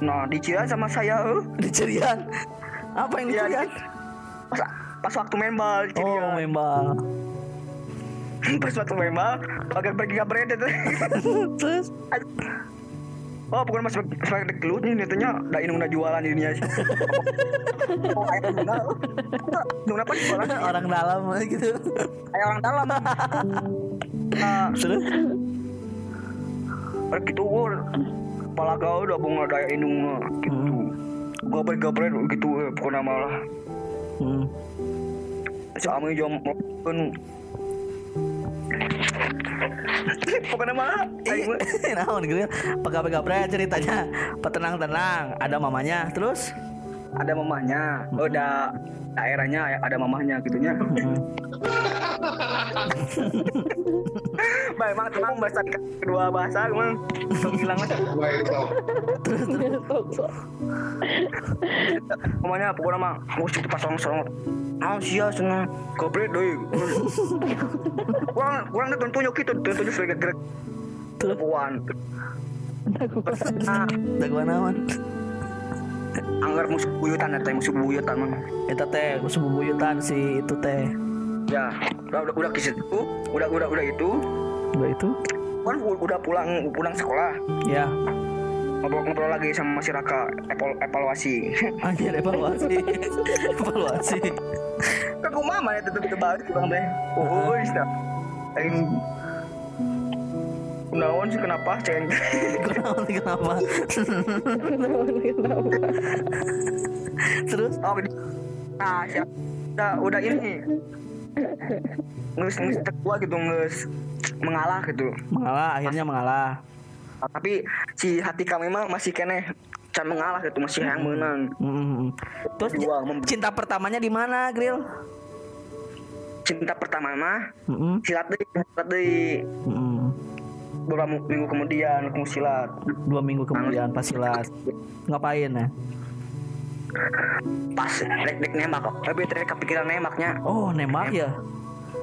Nah dicira sama saya eh. dicerian? Apa yang Iya, dicerian pas pas waktu main bal oh dicirian. memang pas waktu main bal agar pergi ke bredet terus Oh, bukan mas sebagai gelut nih netanya da inung da jualan ini aja. Oh. Nuna apa jualan? orang dalam gitu Ayo orang dalam. Nah, terus gitu gua kepala kau udah bunga daya inung mah, gitu. Gua balik gabret gitu eh, pokoknya malah. Hmm. si Ami jom pun pokoknya mah mah Naon gitu. Pegap-pegap ceritanya. Petenang-tenang, ada mamanya. Terus ada mamahnya udah daerahnya ada mamahnya gitunya. Baik, emang tenang bahasa kedua bahasa emang bilang Mamanya pokoknya mah musik pasang sorong. Ah sia sana goblok deui. Kurang kurang tunjuk itu tunjuk sebagai gerak puan. Nah, daguan naon? Anggar musuh buyutan ya teh musuh buyutan mah. Eta teh musuh bubuyutan si itu teh. Ya, udah udah udah kisah itu, udah udah udah itu, Udah itu? kan udah pulang pulang sekolah Ya. ngobrol-ngobrol lagi sama si Raka eval, evaluasi Anjir evaluasi. evaluasi. kan aku mama ya tetep tetep balik bang teh oh aing Kunaon sih kenapa? Ceng Kenapa? Nih kenapa? Terus? Oh nah siap. Udah udah ini. Ngus ngus tekua gitu ngus mengalah gitu. Mengalah akhirnya mengalah. tapi si hati kami mah masih kene can mengalah gitu masih yang menang. Mm. Terus Dua, cinta pertamanya di mana, Grill? cinta pertama mah Mm-mm. silat deh silat deh Mm-mm. Beberapa minggu kemudian aku silat Dua minggu kemudian pas silat. Ngapain ya? pas dek dek nembak kok tapi tadi kepikiran nembaknya Oh, nembak ya?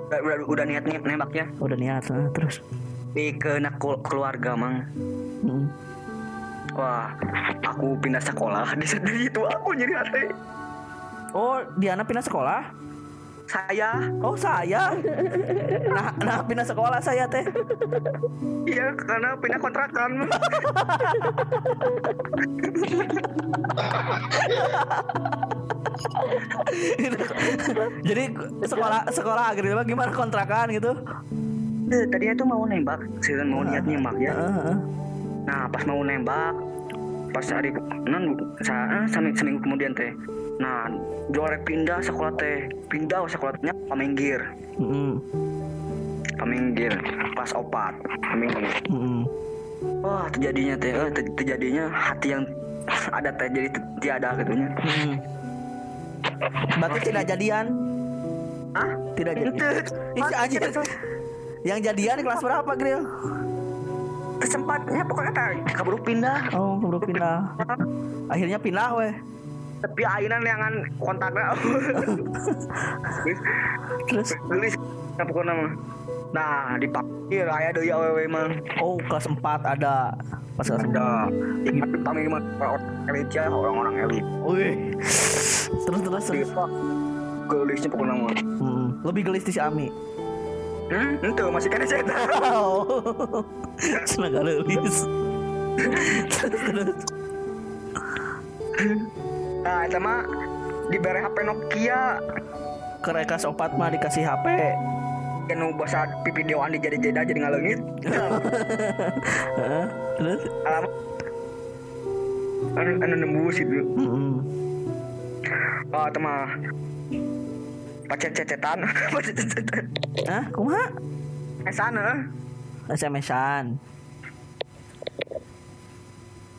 udah udah, udah niat nih nembaknya Udah niat nah, terus. di ke keluarga mang Mm. wah aku pindah sekolah di dari itu aku jadi hati Oh, Diana pindah sekolah? Saya? Oh, saya. Nah, nah pindah sekolah saya teh. iya karena pindah kontrakan. Jadi sekolah sekolah akhirnya gimana kontrakan? gitu? Eh, tadinya tuh mau nembak. Sih mau niat nembak ya. Nah pas mau nembak pas hari non sa, eh, seminggu kemudian teh nah juara pindah sekolah teh pindah sekolahnya paminggir Mm-mm. paminggir pas opat paminggir Mm-mm. wah terjadinya teh eh, ter- terjadinya hati yang ada teh jadi tiada gitunya Mm-mm. Berarti tidak jadian? ah Tidak jadian. Ih, anjir. Yang jadian kelas berapa, Grill? kesempatnya pokoknya kabur pindah Oh, baru pindah. Akhirnya pindah weh. Tapi ainan yang kontaknya Terus gelis nah pokoknya mah nah dipanggil aya deui awewe mah oh kelas 4 ada. Pas kelas 4. ada dipanggil mah orang elit ya orang-orang elit Wih. Terus terus terus. Gelisnya pokoknya mah Mm. Lebih gelis di si Ami. hmm itu masih kena Wow. Cina gak gelis. terus terus. Nah itu mah diberi HP Nokia Kereka sopat mah dikasih HP. yang nu bahasa videoan di jadi jeda jadi ngalengit Heeh. Terus? alamat anu anu nembus itu oh itu mah pacar cecetan pacar cecetan Hah? Kumaha? eh sana SMS-an.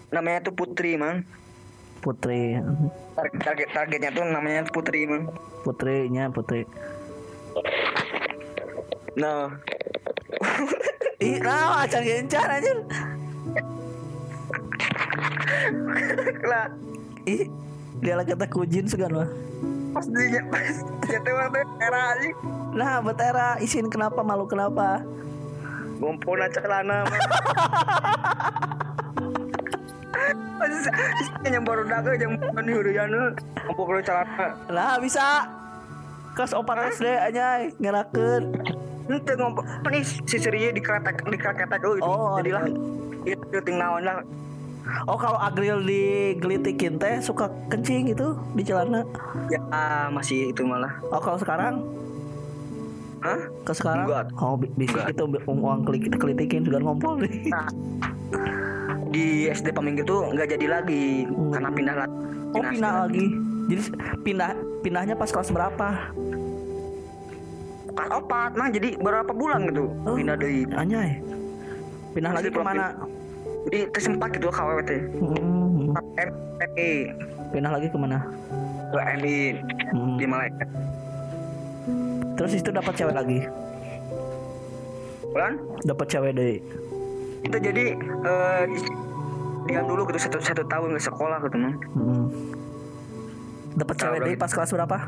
namanya tuh Putri mang Putri. target, target targetnya tuh namanya Putri mang Putrinya Putri. nah Ih, nah, acan gencar anjir. lah Ih, dia lagi kata kujin segan mah. pas dia pas dia tuh waktu era aja Nah, betera isin kenapa malu kenapa? ngumpul aja celana yang baru daga yang bukan hurian ngumpul celana Lah bisa. Kelas opat SD aja ngerakeun. Ente ngompol ini si Siriye di kretek di kretek oh, Oh, jadilah di- itu ting naon lah Oh, kalau Agril digelitikin teh suka kencing gitu di celana. ya masih itu malah Oh, kalau sekarang? hah Ke sekarang? Enggak. Oh, bi- bisa gitu uang klik kelitikin juga ngompol nih. nah di SD Paminggir tuh nggak jadi lagi karena pindah lagi Oh, pindah lagi. Jadi pindah pindahnya pas kelas berapa? pas opat nah jadi berapa bulan gitu Oh. pindah dari Anjay. Pindah lagi Masih belum ke mana? di tersempat gitu KWW teh Hmm. MI Pindah lagi ke mana? ke MI Hmm. di Malaysia Terus itu dapat cewek lagi. kan Dapat cewek deh. itu jadi eh, dia dulu gitu satu satu tahun sekolah gitu man. Hmm. Dapat cewek deh pas kelas berapa?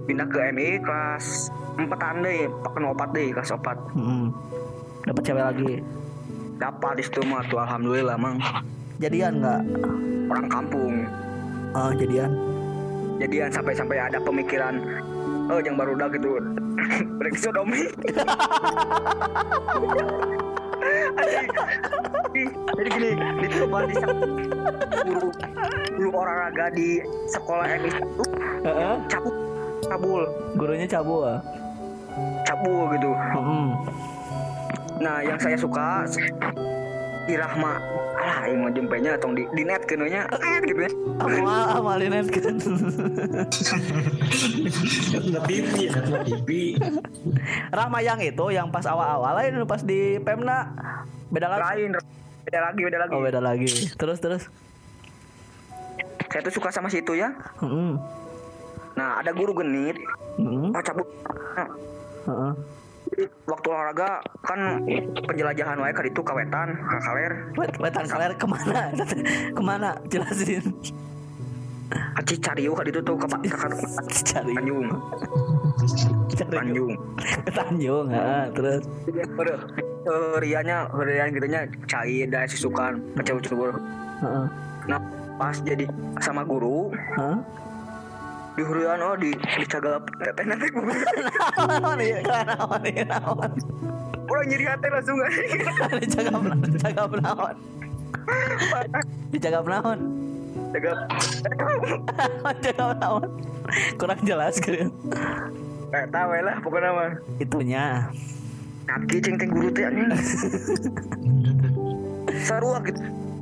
pindah ke MI kelas empat deh pakai opat deh kelas opat Hmm. Dapat cewek lagi. dapat di situ mah tuh alhamdulillah mang Jadian nggak? orang kampung Oh, jadian. jadian sampai-sampai ada pemikiran oh yang baru udah gitu break sodomi Jadi- gini dicoba di guru guru olahraga di sekolah MI itu Heeh. cabul cabul Gurunya cabul. ah? cabul gitu Hmm. nah yang saya suka di Rahma alah yang mau jempenya tong di, di net kenonya net gitu ya Amal amalin kan. Nggak pipi, nggak pipi. Rahma yang itu yang pas awal-awal lain pas di Pemna beda lagi. lain beda lagi beda lagi Oh beda lagi. Terus terus. saya tuh suka sama situ ya Hmm. nah ada guru genit Hmm. oh cabut nah, Heeh. jadi waktu olahraga kan penjelajahan wae kali itu kawetan kakaler Wet, wetan kaler ke mana? ke mana? Jelasin. aci cariu kali itu tuh ke Pak- ke ke- Cari. Tanjung Cari. Tanjung Ke Tanjung. heeh, terus. Pada rianya rian gitunya cair dan susukan Heeh. nah pas jadi sama guru Heeh. Di hurian oh di di cagalap teteh nanti guru Naon ieu? Naon ieu? Naon? orang nyeri hati langsung Dijaga dijaga naon? Dijaga naon? jaga Dijaga naon? Kurang jelas kan. eh tahu lah pokoknya mah Itunya. kaki ceng ceng guru teh anjing seru ah, gitu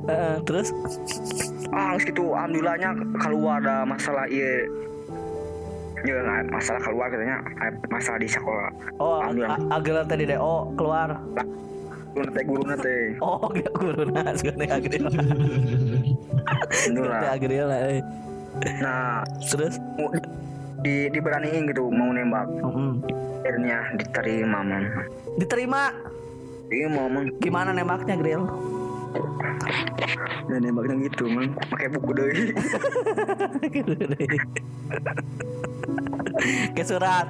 Heeh, terus ah gitu alhamdulillahnya keluar ada masalah iya ya masalah keluar katanya eh, masalah di sekolah. Oh agar tadi deh. Oh keluar. Guru teh guru teh. Oh gak guru gue agril alhamdulillah. Gue agril lah nah terus? di diberaniin gitu mau nembak. Mm, akhirnya diterima man diterima? Iya man gimana nembaknya grill dan nembaknya gitu man. Pakai buku deh ke surat.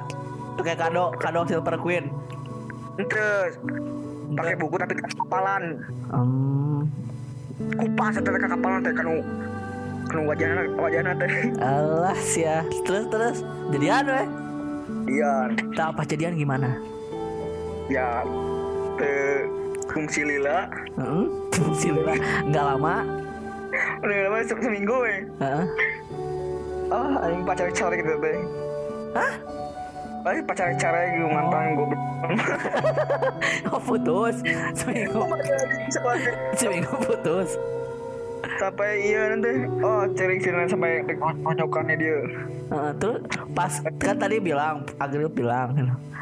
Pakai kado kado silver queen. Terus pakai buku tapi kapalan. Hmm, kupas atau kapalan teh. Kanu kanu wajahna wajahna teh. Alah sia terus terus. Jadian weh. Iya tak apa jadian gimana? Ya teh fungsi lila Heeh, fungsi lila nggak lama. Udah lama se- seminggu weh. Heeh. ah aing pacar cara gitu teh Hah? Aing pacar cara gitu mantan goblok oh putus. Seminggu. Teh. seminggu putus. Sampai iya nanti. Oh cering sini sampai konyokannya dia. Heeh, terus pas kan tadi bilang Agril bilang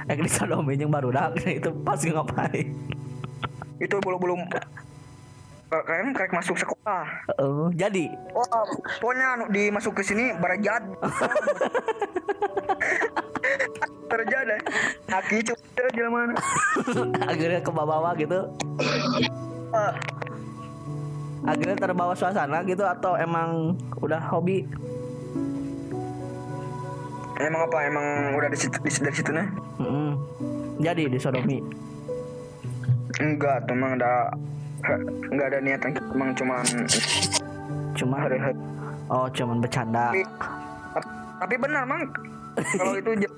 eh di sodomi yang baru dak itu pas ngapain itu belum belum kalian kayak masuk sekolah. Oh jadi? Oh pokoknya anu, dimasuk ke sini berjad terjadi. Kaki coba jalan Agril ke bawah gitu? Ah, Agril terbawa suasana gitu atau emang udah hobi? Emang apa? Emang udah di situ di dari situ nah Mm-mm. jadi di sodomi enggak tuh emang ada enggak ada niatan emang cuman cuma hari-hari. Oh cuman bercanda. Tapi, tapi benar mang. Kalau itu j-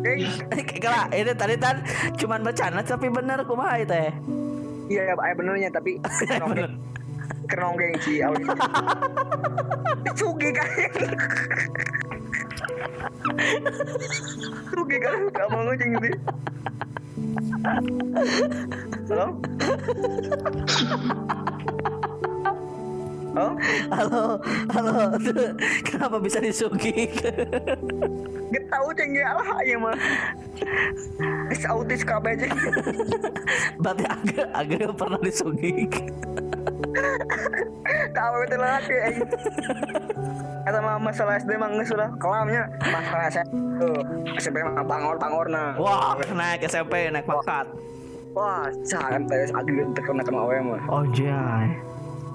eh, Kala, ini tadi kan cuman bercanda tapi bener kumaha itu ya iya ya benernya tapi kenonggeng kenonggeng si Audi Sugi kan Sugi kan gak? Mau ngecing gitu Halo? Oh, Halo, halo. Kenapa bisa disugik? gak tahu ceng ya lah ya mah. Es autis kabeh aja. Berarti agak agak pernah disugik. Tahu itu lagi. Kata mah masalah SD mah geus udah kelamnya. Masalah SMP tuh. SMP mah bangor-bangor nah. Wah, naik SMP, naik pangkat. Wah, jangan teh agak terkena kena awe mah. Oh, jay.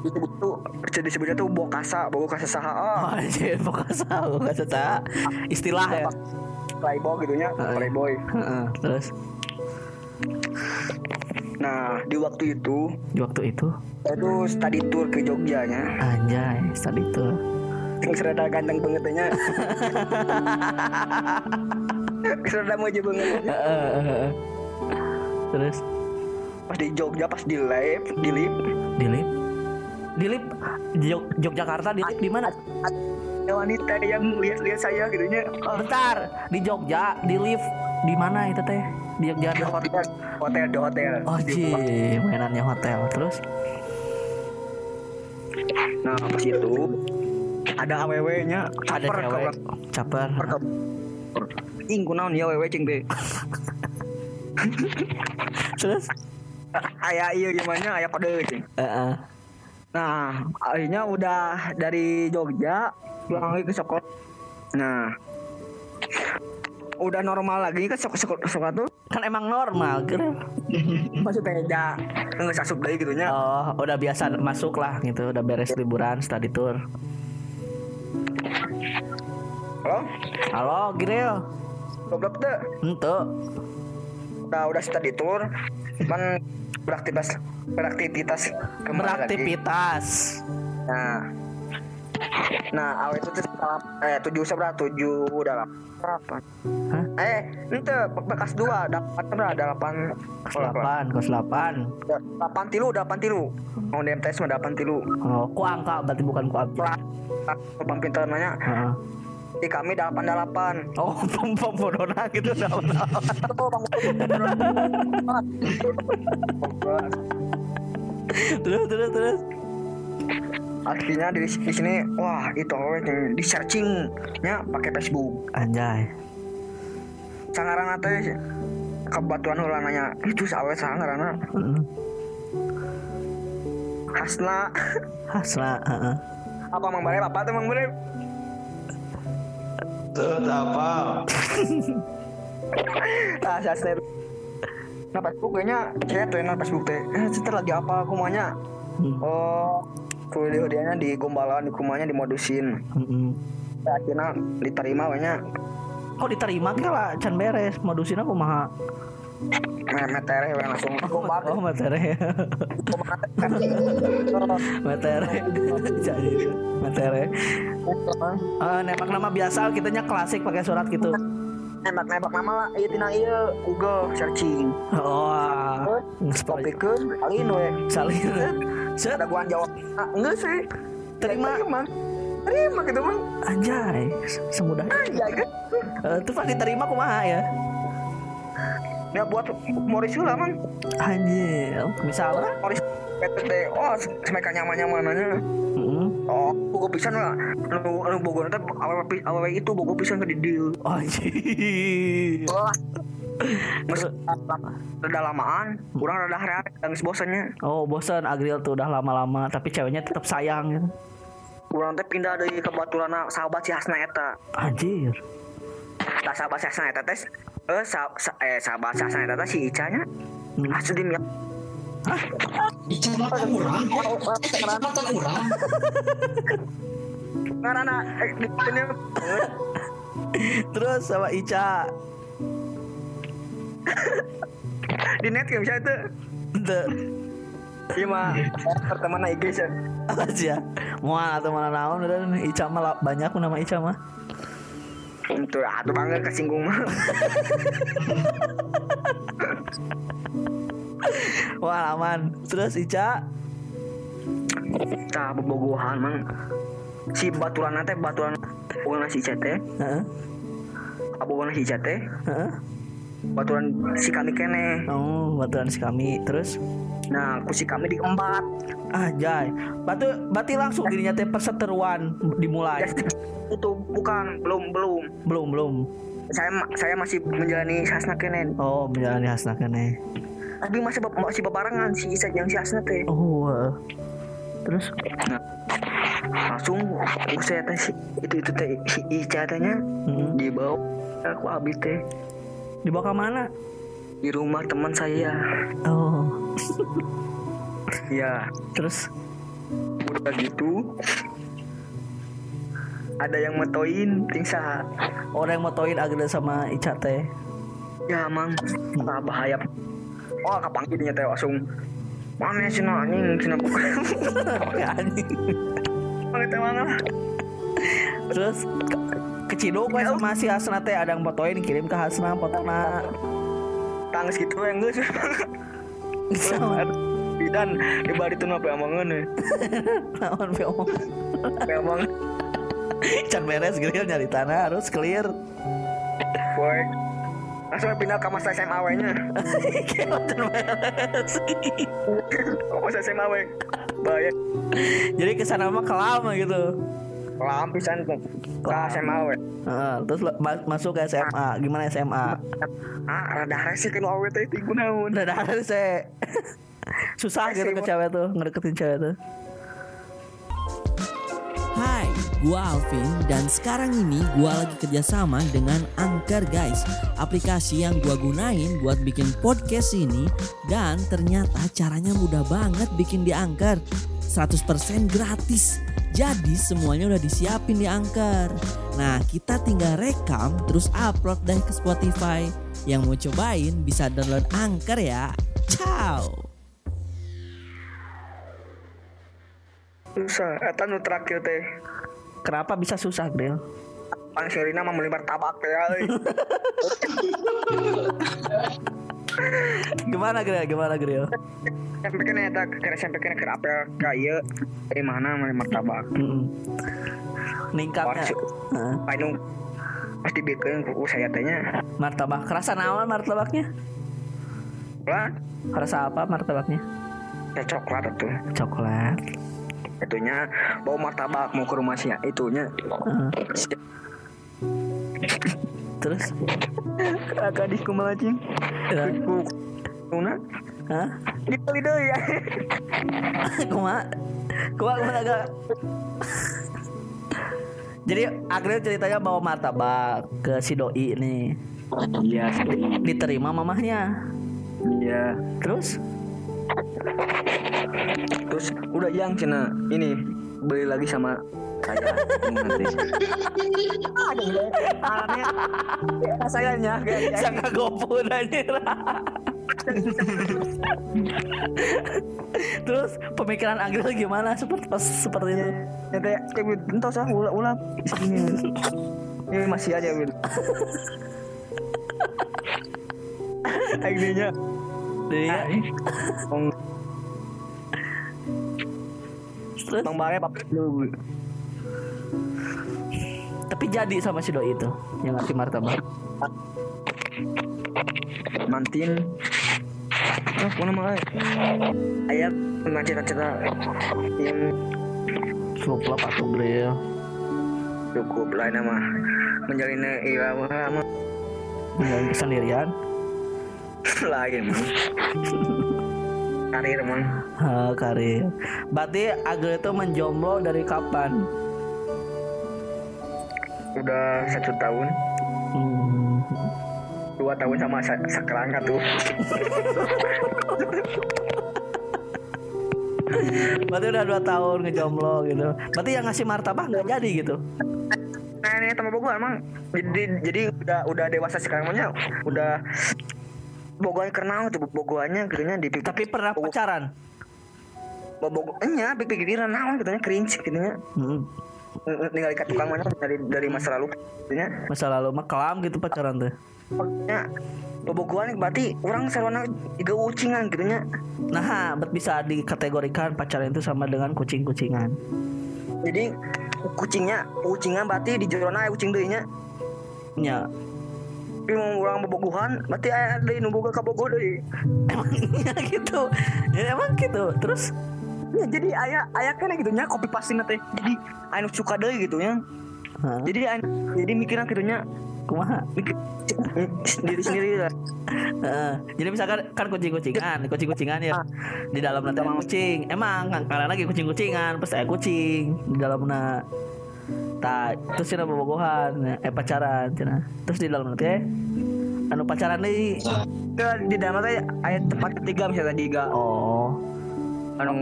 Itu tuh jadi disebutnya tuh bokasa, bokasa saha. Oh, Oh, jay, pokoknya pokoknya tak istilah ya. playboy gitunya, playboy. Terus Nah, di waktu itu di waktu itu, tuh study tour ke Jogjanya. anjay, tadi itu. Yang serada ganteng banget nya. serada mau banget. Terus Pas di Jogja, pas di live, di lift, di lip, di lip Jog- Yogyakarta di lip di mana? Ada wanita yang lihat-lihat saya gitunya. Oh, Bentar, di Jogja, di lift di mana itu teh? Di Jogja di ada hotel, hotel, di hotel. Oh, jee, mainannya hotel. Terus Nah, pas itu ada aww-nya, ada cewek caper. Ing kunaon ya wewe cing teh. Terus Aya iya gimana aya kode cing. Heeh. Nah, akhirnya udah dari Jogja pulang lagi ke sekolah. Nah, udah normal lagi ke sekolah, sekolah, sekolah tuh Kan emang normal, keren. maksudnya aja nggak asup lagi gitu nya. Oh, udah biasa masuk lah gitu, udah beres liburan, study tour. Halo, Halo, Gril. goblok tuh. Ente. Udah udah study tour, kan beraktivitas beraktivitas kembali lagi. Beraktivitas. Nah, nah awal itu tuh eh tujuh seberapa tujuh udah delapan. Hah? Eh, ente bekas dua delapan berapa delapan Kelas 8, kelas 8. delapan tilu delapan tilu mau di MTS mah delapan tilu Oh, ku angka berarti bukan ku angka. pelan pintar nanya Heeh. Di kami delapan delapan Oh, pom pom bodona gitu Terus terus terus. akhirnya di, di sini wah itu yang di searchingnya pakai Facebook. Anjay. sangaran teh kebetulan ulah nanya itu awet sangaran Heeh. Hasna Hasna, heeh. apa mang bare apa tuh mang bare Tuh, apa? ah Hasna nah Facebook kayaknya tuh nah Facebook teh. Eh setelah lagi apa? Aku maunya Hmm. oh kuliah dianya di gombalan di kumanya dimodusin. Heeh. akhirnya diterima banyak Kok diterima? Ke lah can beres. Modusin aku mah metere langsung. Gombal Oh materi Materi Jadi Materi Eh, Nembak nama biasa kitanya klasik pakai surat gitu. Nembak nembak nama lah. Iya tina iya. Google searching. Oh kopi ke kali we. Salin. Set. Ada gua jawab ah, enggak sih. Terima. terima. Terima gitu bang Anjay. Semudah. Aja kan? Eh, Itu pas diterima kumaha ya ya buat Morris lah man Anjir. Misalnya Morris PTT oh semeka nyaman nyamanannya Heeh. oh bogo pisan lah. Lu lu bogo nanti awal awal itu bogo pisan ke di deal Anjir. Wah. Mas, udah lamaan, kurang rada hari nangis bosannya. Oh bosan. Agril tuh udah lama-lama Tapi ceweknya tetap sayang. Gitu Kurang teh pindah dari kebetulan sahabat si Hasna eta. Anjir. Nah sahabat si Hasna eta tes eh, sa, sa- eh sahabat eta teh si Ica nya. Hmm. Asli dia Ica makan urang. Ica makan urang. ngarana eh, Terus sama Ica di net ya bisa itu. Ente Iya mah pertemanan IG sih. aja Mual atau mana naon udah Ica mah banyak nama Ica mah Untuk atuh bangga kesinggung mah. Wah aman Terus Ica Tah bobogohan mang. Si baturan teh baturan bogohan si Ica teh. Heeh. Abogohan si Ica teh. Heeh. Baturan si kami kene. Oh baturan si kami Terus Nah, ku si kami diembat. Ah, jay. Berarti, berarti langsung dirinya teh perseteruan dimulai. itu bukan belum belum Belum, belum. saya saya masih menjalani hasna kenen Oh, menjalani hasna kene. tapi masih masih bebarengan si Isa yang si hasna teh Oh. eh. Terus Nah, langsung saya teh itu itu teh si Ica tehnya Mm-mm. dibawa aku abi teh dibawa ke mana? di rumah teman saya. Oh. ya Terus? Udah gitu ada yang metoin tingsa orang yang motoin Agnes sama Ica teh. ya mang. Nah, bahaya. Oh kapanggil dia teh langsung mana sih anjing sih Ya, anjing. mana teh mana Terus ke, ke Ciduk we sama si Hasna teh ada yang fotoin kirim ke Hasna fotona. tangis gitu yang Sama dan di bari tuh apa amangan naon be omong. emang Can beres gitu nyari tanah harus clear. boy langsung pindah ke masa SMA we nya Kayak can beres. masa SMA we bahaya Jadi ke sana mah kelama gitu. Kelam pisan ke ke SMA we Heeh, terus lo- ma- masuk ke SMA. Gimana SMA? ah rada rese kan awe teh ti kunaon Udah ada saya. Susah gitu ke cewek tuh, ngedeketin cewek tuh. Hai, gua Alvin dan sekarang ini gua lagi kerjasama dengan Anchor guys Aplikasi yang gua gunain buat bikin podcast ini Dan ternyata caranya mudah banget bikin di Anchor 100% gratis Jadi semuanya udah disiapin di Anchor. Nah kita tinggal rekam terus upload deh ke Spotify. Yang mau cobain bisa download Anchor ya. Ciao. Susah. Eta nu terakhir teh. Kenapa bisa susah, Gril? Pang Sherina mah melibar tabak teh. Gimana, Gril? Gimana, Gril? sampai kan eta kira sampai kan kira apel ka ieu dari mana melibar tabak Mm-mm. Ningkatnya. Anu pasti bikin ku saya tehnya Martabak. Kerasa naon martabaknya? lah Kerasa apa martabaknya? ya coklat tuh Coklat. itunya bawa martabak mau ke rumah sih itunya. Terus? kakak di kumaha cing Ya. ku kuna Hah? dibeli deh ya Kuma? Kuma kuma agak Jadi Agril ceritanya bawa martabak ke si doi nih iya Diterima mamahnya iya Terus? terus udah yang cina ini beli lagi sama saya nanti. Aneh sayanya Sangat gopun anjir Terus pemikiran Agril gimana? Seperti pas seperti itu? ya teh kayak entah sah ulah ulah sini ini. Masih aja Win akhirnya Jadi ya, Bang terus? Bang Bare pap lu tapi jadi sama si doi itu yang ngasih martabak. mantin. Ah mana mah? Ayat cita-cita yang Cukup lah Gril. cukup lah nama menjalin irama mah Menjalin kesendirian. mah karir mah Ha, karir. Berarti Agril itu menjomblo dari kapan? udah satu tahun Hmm. dua tahun sama sa sekerangka tuh Berarti udah dua tahun ngejomblo gitu. Berarti yang ngasih martabak nggak jadi gitu. nah ini teman Bogor emang jadi jadi udah udah dewasa sekarang mah udah Bogor kenal tuh Bogornya gitunya di Tapi pernah pacaran. Bogornya pikiran naon gitunya cringe gitunya Hmm. tinggal ikat tukang mana dari dari masa lalu gitunya Masa lalu mah kelam gitu pacaran tuh. pokoknya bobogohan berarti orang sarwana juga ucingan gitunya Nah, bet bisa dikategorikan pacaran itu sama dengan kucing-kucingan. jadi kucingnya ucingan berarti di jorona aya ucing deui nya Ya, mau orang bobogohan berarti aya deui nu boga ka bogo deui emangnya gitu. Ya emang gitu. Terus? Ya jadi ayah ayah kan gitu nya kopi pasti teh jadi anu suka deh gitu ya. Jadi anu- jadi mikirnya gitu nya. Kumaha? Mikir sendiri sendiri lah. Heeh. jadi misalkan kan kucing-kucingan, kucing-kucingan ya di dalam nanti emang kucing. Emang kan karena lagi kucing-kucingan, pas saya kucing di dalam na tak terus cina bobogohan eh pacaran cina. Terus di dalam nanti anu pacaran nih ke di dalam teh ayat tempat ketiga misalnya tiga oh. Anu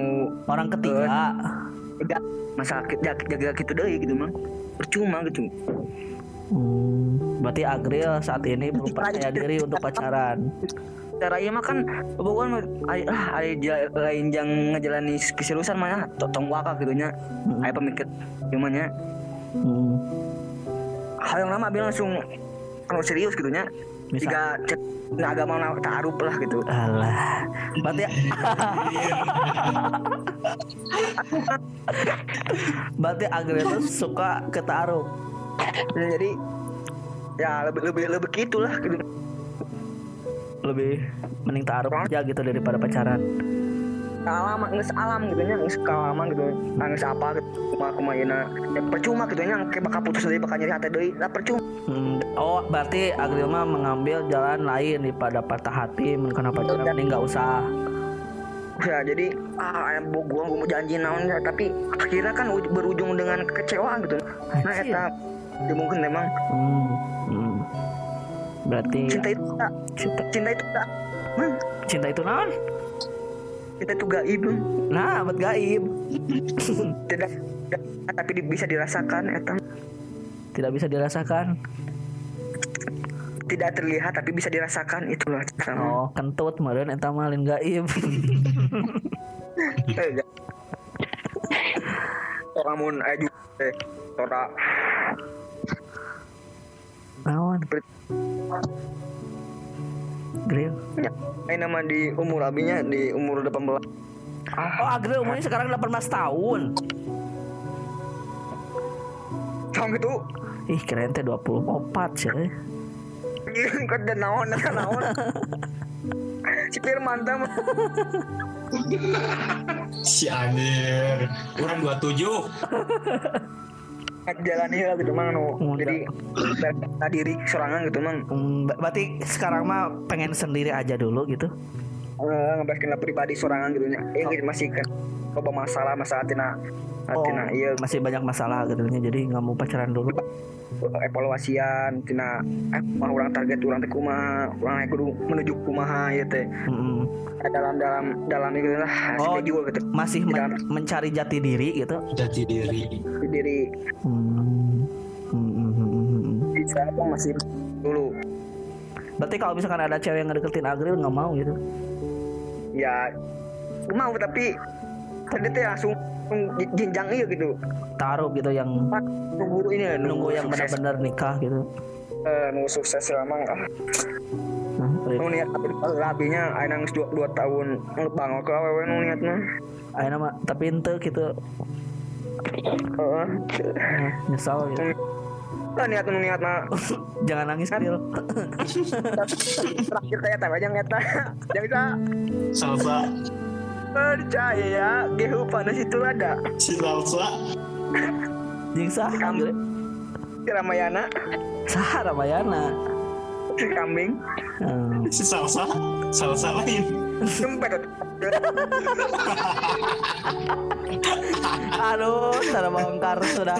orang ketiga. tiga masalah jaga jaga gitu deh gitu mah. Percuma gitu. Hmm, berarti Agril saat ini belum percaya diri untuk pacaran. Cara iya mah kan bukan ay ah ay ja- lain yang ngejalani keseriusan mah ya, totong waka gitu nya. Ay pemikir gimana hmm. hal yang lama bilang langsung kalau serius gitu nya Misal? jika cek nah, agama na- taaruf lah gitu. Alah. Berarti berarti Agril itu suka ke taruh Dan jadi ya lebih lebih lebih gitulah gitu. Lebih mending taruh aja gitu daripada pacaran alam nges alam gitu nya nges kalaman gitu. Nangis apa gitu kuma kumaina ya percuma gitu nya kayak bakal putus dari bakal nyari hati deui lah percuma. Hmm, oh berarti Agril mah mengambil jalan lain daripada patah hati karena pacaran mending nggak usah ya jadi ah ayam gua gua mau janji naon ya tapi akhirnya kan uj- berujung dengan kekecewaan gitu. Nah eta ya mungkin memang. Hmm, hmm. berarti cinta itu tak. Cinta, cinta itu tak. Hmm, cinta itu naon cinta itu gaib. Nah buat gaib. Tidak tidak- tapi bisa dirasakan eta. Tidak bisa dirasakan. Tidak terlihat tapi bisa dirasakan itulah. Mah. oh kentut meren eta mah lain gaib. Eh, orang mun eh tora naon Gril ya. Ini nama di umur abinya di umur 18 oh Agril umurnya sekarang 18 tahun. Tahun gitu. Ih keren teh 24 sih. Kan dan naon kan naon. Si Firman mah. Si Anir. Orang 27. jalani lah gitu mang nu. Muda. jadi dari diri sorangan gitu mang. Ber- berarti sekarang mah pengen sendiri aja dulu gitu? Eh, ngebahas pribadi sorangan gitu nya. Eh gitu masih kan coba masalah masalah tina oh tina iya masih banyak masalah gitu nya jadi nggak mau pacaran dulu evaluasian tina eh mah orang target orang teh kumaha orang kudu menuju kumaha ya teh Mm-mm. dalam dalam dalam itu lah Oh, schedule gitu masih men- mencari jati diri gitu Jati diri. Di diri Hmm. Hmm, hmm, hmm, hmm, hmm. bisa apa masih dulu berarti kalau misalkan ada cewek yang ngedeketin Agril nggak mau gitu ya mau tapi tadi teh langsung jenjang iya gitu. Taruh gitu yang Pak, nunggu ini ya nunggu yang sukses. benar-benar nikah gitu. Eh, nunggu sukses lama ah nah, nu niat tapi labinya nangis dua, dua tahun ngebang ke awewe nu niatnya. Ayo nama tapi ente gitu. Heeh. Nah, nyesal gitu. Lah niat nu niat mah jangan nangis Agril terakhir saya tahu aja ngeta yang bisa. Salsa. Percaya ya gehu panas itu ada Si Salsa. jingsa Agril si Ramayana sah Ramayana si kambing Hmm. Si Salsa. Salsa lain. sempet aduh cara bongkar sudah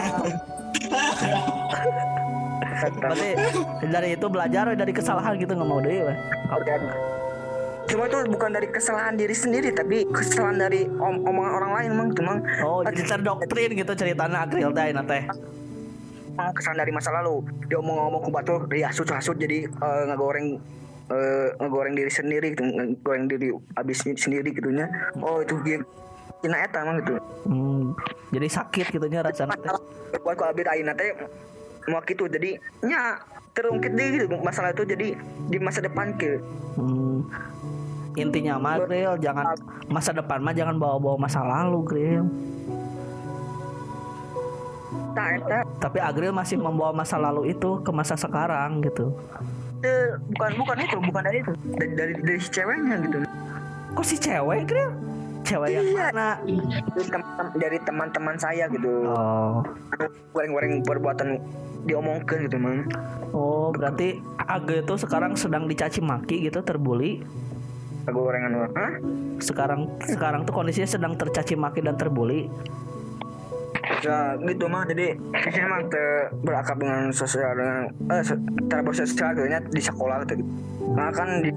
berarti dari itu belajar dari kesalahan gitu nggak mau deh weh. Cuma itu bukan dari kesalahan diri sendiri tapi kesalahan dari om omongan orang lain mang. Cuma oh jadi terdoktrin gitu ceritanya Agril teh teh. Kesalahan dari masa lalu. Dia ngomong-ngomong ke batu dia hasut hasut jadi eh, ngegoreng eh, ngegoreng diri sendiri gitu ngegoreng diri abis sendiri gitunya oh itu dia Cina eta emang gitu Hmm, jadi sakit gitu nya rasanya buat ku abis aina teh mau gitu jadi nya terungkit deh gitu masalah itu. Jadi di masa depan ke. Hmm. Intinya mah Gril jangan masa depan mah jangan bawa-bawa masa lalu Gril. nah Tapi Agril masih membawa masa lalu itu ke masa sekarang gitu. eh, bukan bukan itu bukan dari itu dari dari, dari si ceweknya gitu Kok si cewek Gril? cewek yang Iya. mana Dari teman- dari teman-teman saya gitu oh goreng-goreng perbuatan diomongkan gitu man oh berarti Age itu sekarang sedang dicaci maki gitu terbuli gorengan Hah? sekarang sekarang tuh kondisinya sedang tercaci maki dan terbuli. Ya gitu mah jadi emang ter berakap dengan sosial dengan eh cara bersosial gitu nya di sekolah gitu. Nah kan di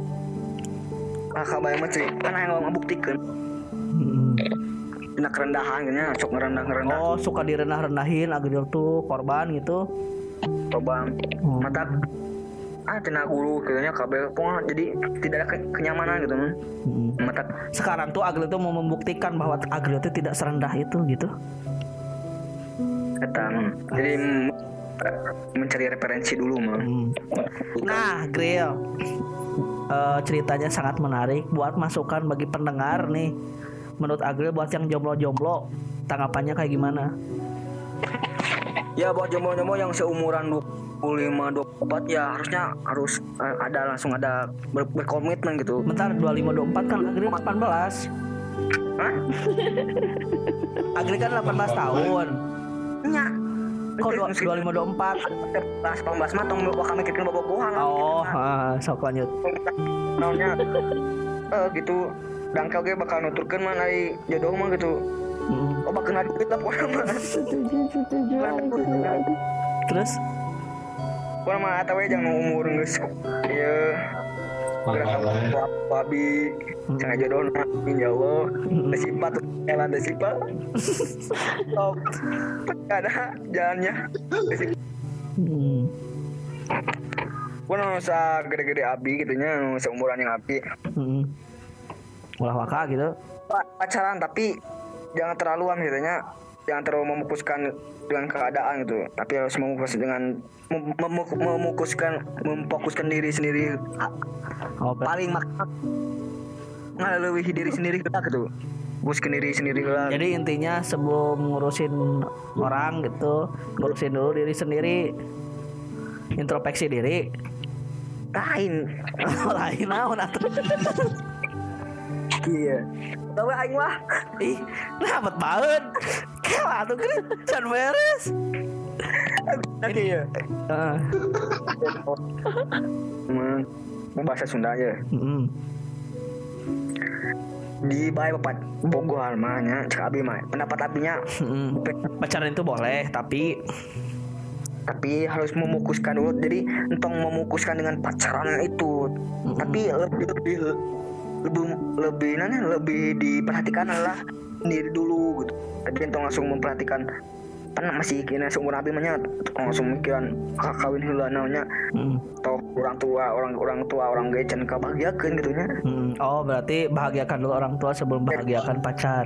kakak bayang cerita kan yang ngomong buktikan Hmm. Dina kerendahan gitu sok ngerendah ngerendah oh suka direndah-rendahin Age tuh korban gitu. Coba Hmm. mata ah tina guru kayaknya kabel pokoknya jadi tidak ada ke- kenyamanan gitu man Hmm. sekarang tuh Agil tuh mau membuktikan bahwa Agil itu tidak serendah itu gitu kata man. jadi mm, mencari referensi dulu mah Hmm. Nah, Grill, eh, ceritanya sangat menarik buat masukan bagi pendengar nih. Menurut Agril buat yang jomblo-jomblo, tanggapannya kayak gimana? ya buat jomblo-jomblo yang seumuran 25 24 ya harusnya harus eh, ada langsung ada ber- berkomitmen gitu Bentar, 2524 kan Agril 18. Hah? Agril kan 18 tahun. Nya. Kok dua- 2524? 18 18 mah tong bakal mikirkeun bobogohan lah. Oh, ah, sok lanjut. Naonnya eh gitu dangkal ge bakal nuturkeun mah ari jodoh mah gitu. Hmm. Oh bakal ngadu kita pokoknya mah. Terus Pokoknya mah eta we jangan umur ieu gerak babi jangan jodoh insya Allah desipat jalan desipat oh nggak ada jalannya. Hmm. gue nggak usah gede-gede abi gitu nya nggak usah umuran yang abi Hmm. Ulah waka gitu. Pa- pacaran tapi jangan terlaluan gitu nya jangan terlalu memukuskan dengan keadaan gitu tapi harus memukus dengan mem- mem- memukuskan memfokuskan diri sendiri Oh, paling maksimal ngalewihi diri sendiri kita gitu fokuskan diri sendiri lah Jadi intinya sebelum ngurusin orang gitu, ngurusin dulu diri sendiri. Introspeksi diri. lain Lain naon atuh. iya tapi aing mah Ih, dapat banget. Kalah tuh kan can beres. Oke ya. Hmm, bahasa Sunda Mm-mm. di bayi bapak Bogor mah nya cek abi mah pendapat abinya. Pacaran itu boleh, tapi tapi harus memukuskan dulu jadi entong memukuskan dengan pacaran itu tapi lebih lebih lebih lebih nanya lebih diperhatikan adalah sendiri dulu gitu tapi entong langsung memperhatikan kan masih kena seumur nabi mah langsung mikiran kawin heula naonnya mm, atau orang tua orang orang tua orang gaya can kabahagiakeun gitu nya mm. oh berarti bahagiakan dulu orang tua sebelum bahagiakan pacar.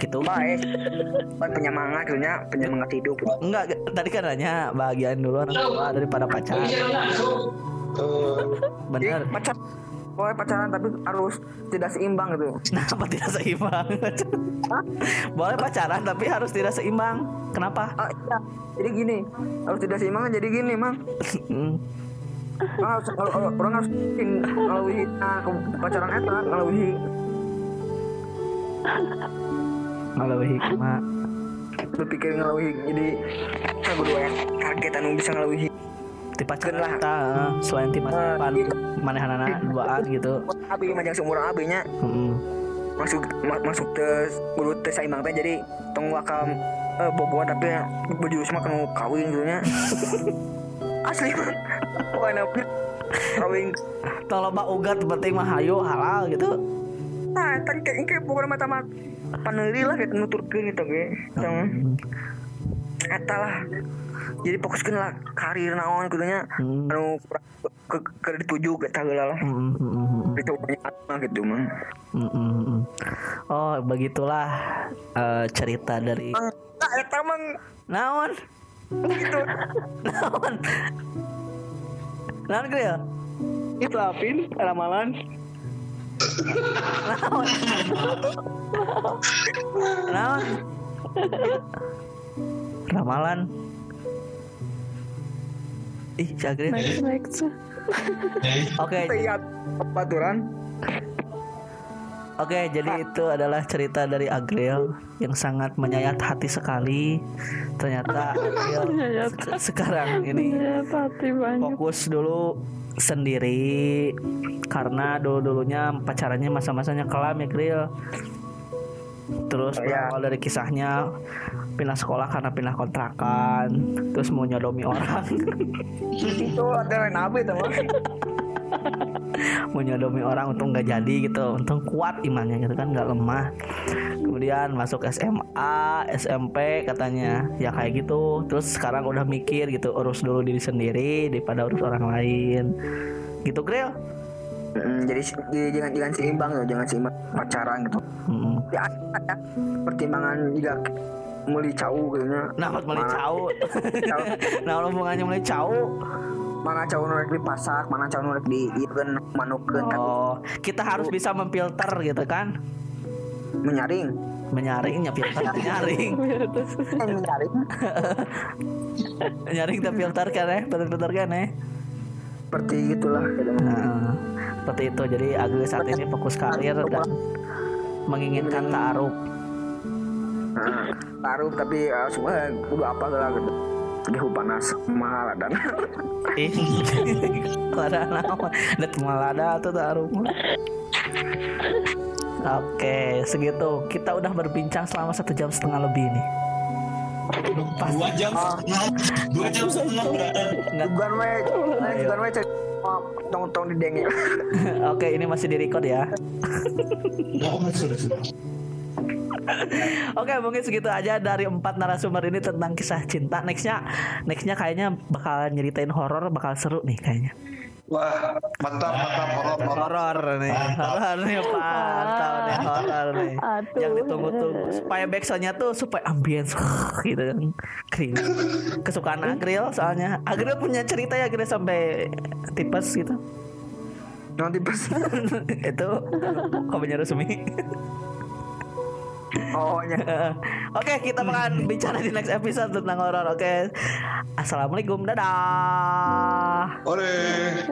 Gitu. baik kan penyemangat gitu nya penyemangat hidup gitu. Enggak, tadi kan nanya bahagiain dulu orang tua daripada pacar. Jadi pacar boleh pacaran tapi harus tidak seimbang gitu Kenapa tidak seimbang? Boleh pacaran tapi harus tidak seimbang. Kenapa? ah, iya. jadi gini harus tidak seimbang jadi gini mang Hmm. Harus kalau- orang harus ngalawi nah, pacaran eta ngalawi Malah hikmah. berpikir ngalawi jadi saya berdua kaget anu bisa ngalawi Di pacaran Lah. kita selain Ah, depan iya. manehanana duaan gitu. abi mah jangan seumuran abinya Mm-mm. masuk ma- masuk ke bulu teh saimbang teh jadi tong wakam eh, boboan tapi berjurus mah kena kawin gitu nya asli mah pokoknya kawin Tolong mbak ugat penting mah hayo halal gitu. nah kan kayak kayak pokoknya mata mata paneri lah kayak nuturkeun gitu ge tong eta lah jadi fokuskan lah karir naon gitu nya Hmm. anu ke ke dituju ke heula lah. Mm-mm, mm-mm, itu banyak gitu mah. Oh begitulah eh, cerita dari nah eta mah naon? Gitu. Naon? Naon Grill? Itu apin ramalan. Naon? Naon? Ramalan ih Cagrin next next oke Iya, baturan. Oke, jadi itu adalah cerita dari Agril yang sangat menyayat hati sekali. Ternyata Agril se- sekarang ini fokus dulu sendiri karena dulu-dulunya pacarannya masa-masanya kelam ya Agril. Terus Iya. berawal dari kisahnya pindah sekolah karena pindah kontrakan, terus mau nyodomi orang. Itu ada yang nabi tuh. Mas. mau nyodomi orang untung nggak jadi gitu untung kuat imannya gitu kan nggak lemah kemudian masuk SMA SMP katanya ya kayak gitu terus sekarang udah mikir gitu urus dulu diri sendiri daripada urus orang lain gitu Gril Mm, jadi, jadi jangan jangan seimbang ya, jangan seimbang pacaran gitu. Mm-mm. Ya ada pertimbangan juga mulai cau gitu nya. nah buat mulai cau Cau. nah hubungannya mulai cau Mana cau nurek dipasak, mana cau nurek di kan oh kita harus bisa memfilter gitu kan menyaring. menyaring ya filter nyaring Eh, menyaring nyaring tapi filter kan ya filter kan ya seperti itulah. Nah, seperti itu. Jadi Agus saat ini fokus karir dan menginginkan taaruf. Nah, taruh tapi uh, semua udah apa lah gitu. Gehu panas mahal dan Ih, lada nama, dat malada tuh taaruf. Oke, segitu. Kita udah berbincang selama satu jam setengah lebih nih. Dua jam setengah, dua jam setengah berada. Bukan we, eh, bukan we cek tong-tong di dengnya. Oke, ini masih di record ya. Oh, sudah sudah. Oke, mungkin segitu aja dari empat narasumber ini tentang kisah cinta. Nextnya, nextnya kayaknya bakal nyeritain horor, bakal seru nih kayaknya. Wah, mantap, mantap, horor, horor. horor nih horor nih mantap nih horor nih Aduh. yang ditunggu-tunggu supaya backsoundnya tuh supaya ambience gitu kan kering kesukaan Agril soalnya Agril punya cerita ya Agril sampai tipes gitu Nanti pas. itu komennya resmi Oh, nya. Oke kita akan bicara di next episode tentang horor Oke? Assalamualaikum Dadah. Oleh.